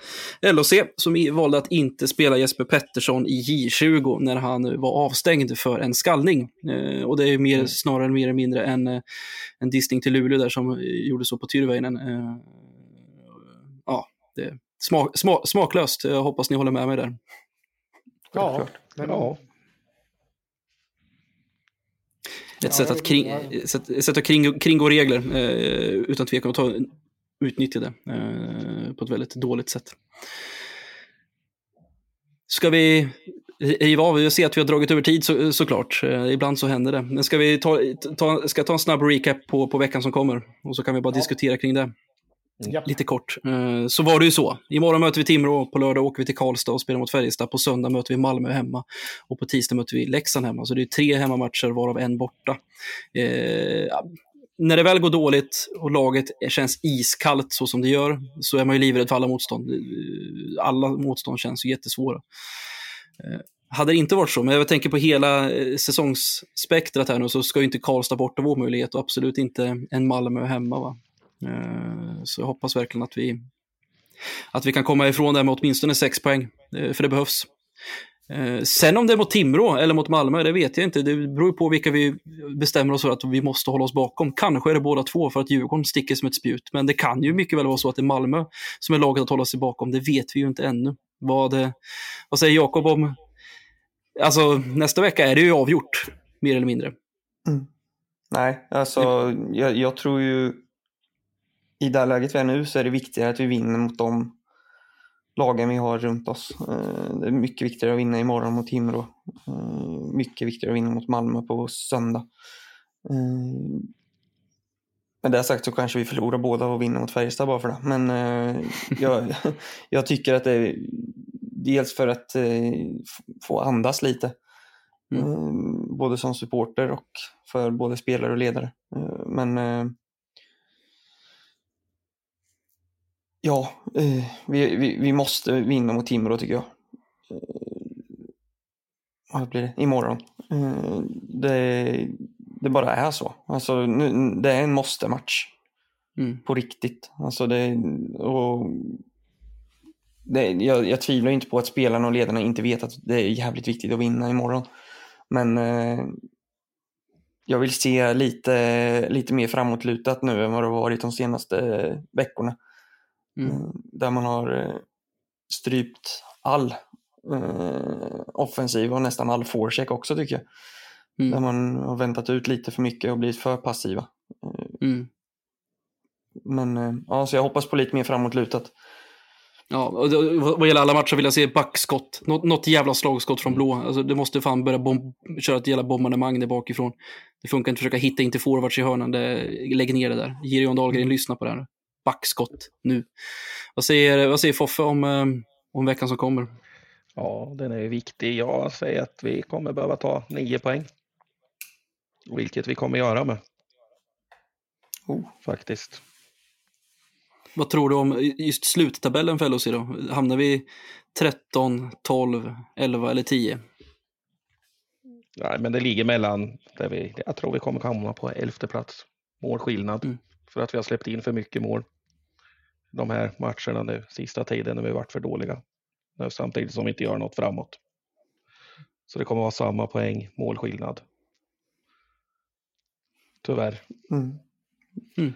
LOC som valde att inte spela Jesper Pettersson i J20 när han var avstängd för en skallning. Eh, och det är mer, mm. snarare mer eller mindre en, en distning till Luleå där som gjorde så på Tyrväinen det smak, smak, smaklöst. Jag hoppas ni håller med mig där. Ja, men ja. Ett sätt att, kring, sätt, sätt att kring, kringgå regler eh, utan tvekan och ta, utnyttja det eh, på ett väldigt dåligt sätt. Ska vi riva av? Jag ser att vi har dragit över tid så, såklart. Eh, ibland så händer det. Men ska vi ta, ta, ska ta en snabb recap på, på veckan som kommer? Och så kan vi bara ja. diskutera kring det. Japp. Lite kort. Eh, så var det ju så. Imorgon möter vi Timrå, på lördag åker vi till Karlstad och spelar mot Färjestad. På söndag möter vi Malmö hemma och på tisdag möter vi Leksand hemma. Så det är tre hemmamatcher varav en borta. Eh, när det väl går dåligt och laget känns iskallt så som det gör, så är man ju livrädd för alla motstånd. Alla motstånd känns ju jättesvåra. Eh, hade det inte varit så, men jag tänker på hela eh, säsongsspektrat här nu, så ska ju inte Karlstad borta vår möjlighet och absolut inte en Malmö hemma. Va? Eh, så jag hoppas verkligen att vi, att vi kan komma ifrån det med åtminstone sex poäng, för det behövs. Eh, sen om det är mot Timrå eller mot Malmö, det vet jag inte. Det beror på vilka vi bestämmer oss för att vi måste hålla oss bakom. Kanske är det båda två för att Djurgården sticker som ett spjut. Men det kan ju mycket väl vara så att det är Malmö som är laget att hålla sig bakom. Det vet vi ju inte ännu. Vad, vad säger Jakob om... Alltså, nästa vecka är det ju avgjort, mer eller mindre. Mm. Nej, alltså jag, jag tror ju... I det läget vi är nu så är det viktigare att vi vinner mot dem lagen vi har runt oss. Eh, det är mycket viktigare att vinna imorgon mot Timrå. Eh, mycket viktigare att vinna mot Malmö på söndag. Eh, med det sagt så kanske vi förlorar båda och vinner mot Färjestad bara för det. Men jag, <laughs> jag tycker att det är dels för att få andas lite. Mm. Både som supporter och för både spelare och ledare. Men Ja, eh, vi, vi, vi, måste vinna mot Timrå tycker jag. Eh, vad blir det? Imorgon. Eh, det, det bara är så. Alltså, nu, det är en måste-match. Mm. På riktigt. Alltså det, och det, jag, jag tvivlar inte på att spelarna och ledarna inte vet att det är jävligt viktigt att vinna imorgon. Men eh, jag vill se lite, lite mer framåtlutat nu än vad det varit de senaste veckorna. Mm. Eh, där man har eh, strypt all eh, offensiv och nästan all forecheck också tycker jag. Mm. Där man har väntat ut lite för mycket och blivit för passiva. Eh, mm. Men ja, så jag hoppas på lite mer framåtlutat. Ja, och vad gäller alla matcher vill jag se backskott. Något, något jävla slagskott från blå. Alltså, det måste fan börja köra ett jävla bombardemang där bakifrån. Det funkar inte att försöka hitta in till forwards i hörnan. Det, lägg ner det där. Girion Dahlgren, mm. lyssna på det här backskott nu. Vad säger, vad säger Foffe om, eh, om veckan som kommer? Ja, den är viktig. Jag säger att vi kommer behöva ta nio poäng. Vilket vi kommer göra med. Oh. Faktiskt. Vad tror du om just sluttabellen för LHC då? Hamnar vi 13, 12, 11 eller 10? Nej, men det ligger mellan, där vi, jag tror vi kommer hamna på elfte plats. Målskillnad. Mm för att vi har släppt in för mycket mål de här matcherna nu, sista tiden när vi varit för dåliga. Samtidigt som vi inte gör något framåt. Så det kommer vara samma poäng, målskillnad. Tyvärr. Mm. Mm.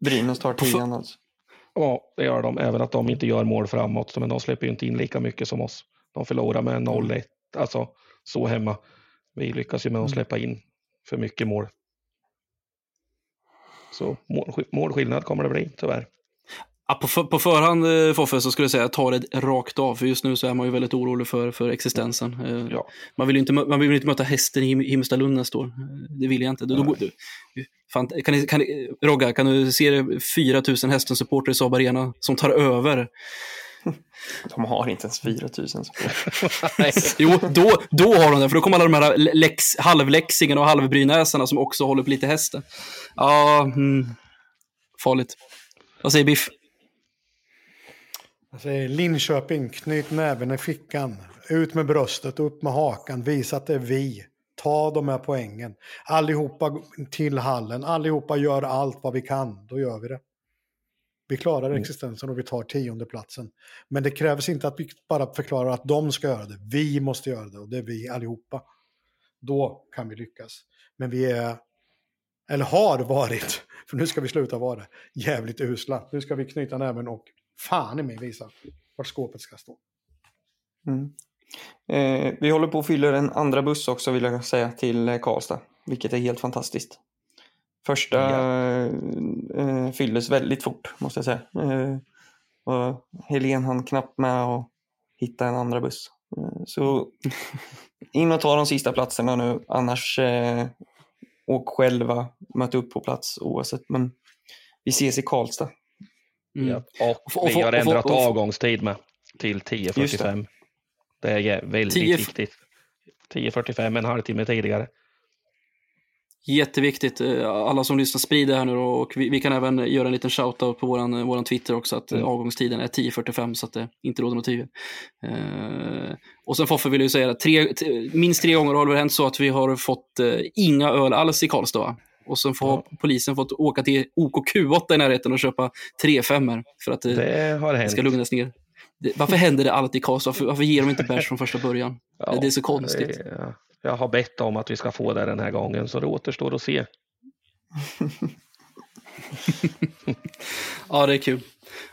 Brynäs tar tian alltså? Ja, det gör de. Även att de inte gör mål framåt. Men de släpper ju inte in lika mycket som oss. De förlorar med 0-1, alltså så hemma. Vi lyckas ju med att mm. släppa in för mycket mål. Så målskillnad kommer det bli, tyvärr. Ja, på, för, på förhand, eh, Foffe, så skulle jag säga ta det rakt av. För just nu så är man ju väldigt orolig för, för existensen. Eh, ja. Man, vill ju inte, man vill inte möta hästen i Himmelstalund nästa år. Eh, det vill jag inte. Då, då, du, fan, kan ni, kan Rogga, kan du se 4 000 hästen-supportrar i Saab Arena som tar över <laughs> De har inte ens 4000 <laughs> Jo, då, då har de det, för då kommer alla de här lex, halvläxingarna och halvbrynäsarna som också håller på lite hästen. Ja, mm, farligt. Vad säger Biff? Jag säger Linköping, knyt näven i fickan. Ut med bröstet, upp med hakan, visa att det är vi. Ta de här poängen. Allihopa till hallen, allihopa gör allt vad vi kan. Då gör vi det. Vi klarar mm. existensen och vi tar tionde platsen. Men det krävs inte att vi bara förklarar att de ska göra det. Vi måste göra det och det är vi allihopa. Då kan vi lyckas. Men vi är, eller har varit, <laughs> för nu ska vi sluta vara det, jävligt usla. Nu ska vi knyta näven och fan i mig visa vart skåpet ska stå. Mm. Eh, vi håller på att fylla en andra buss också vill jag säga till Karlstad, vilket är helt fantastiskt. Första ja. eh, fylldes väldigt fort måste jag säga. Eh, och Helen hann knappt med att hitta en andra buss. Eh, så <laughs> in och ta de sista platserna nu, annars eh, åk själva, möt upp på plats oavsett. Men vi ses i Karlstad. Mm. Ja, och, vi har ändrat avgångstid med till 10.45. Det. det är väldigt 10... viktigt. 10.45, en halvtimme tidigare. Jätteviktigt. Eh, alla som lyssnar, sprid det här nu. Och vi, vi, kan även göra en liten shoutout på våran, våran Twitter också, att mm. avgångstiden är 10.45 så att det inte råder något tvivel. Uh, och sen Foffe vill jag säga att tre, minst tre gånger har det hänt så att vi har fått uh, inga öl alls i Karlstad. Och sen får ja. polisen fått åka till OKQ8 i närheten och köpa tre femmor för att det, det, har hänt. ska lugnas ner. varför händer det alltid i Karlstad? Varför, varför ger de inte bärs <laughs> från första början? Ja, det är så konstigt. Det, jag har bett om att vi ska få det den här gången, så det återstår att se. <laughs> ja, det är kul.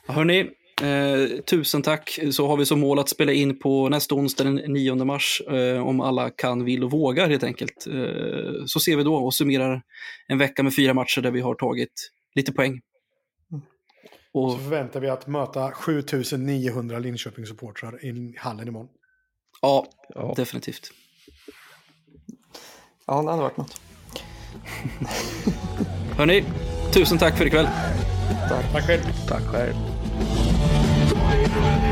Hörni, eh, tusen tack. Så har vi som mål att spela in på nästa onsdag den 9 mars, eh, om alla kan, vill och vågar helt enkelt. Eh, så ser vi då och summerar en vecka med fyra matcher där vi har tagit lite poäng. Och... Så förväntar vi att möta 7900 Linköping-supportrar i hallen imorgon. Ja, ja, definitivt. Ja, det hade varit något. Hörni, tusen tack för ikväll. Tack. Tack själv. Tack själv. Thank you.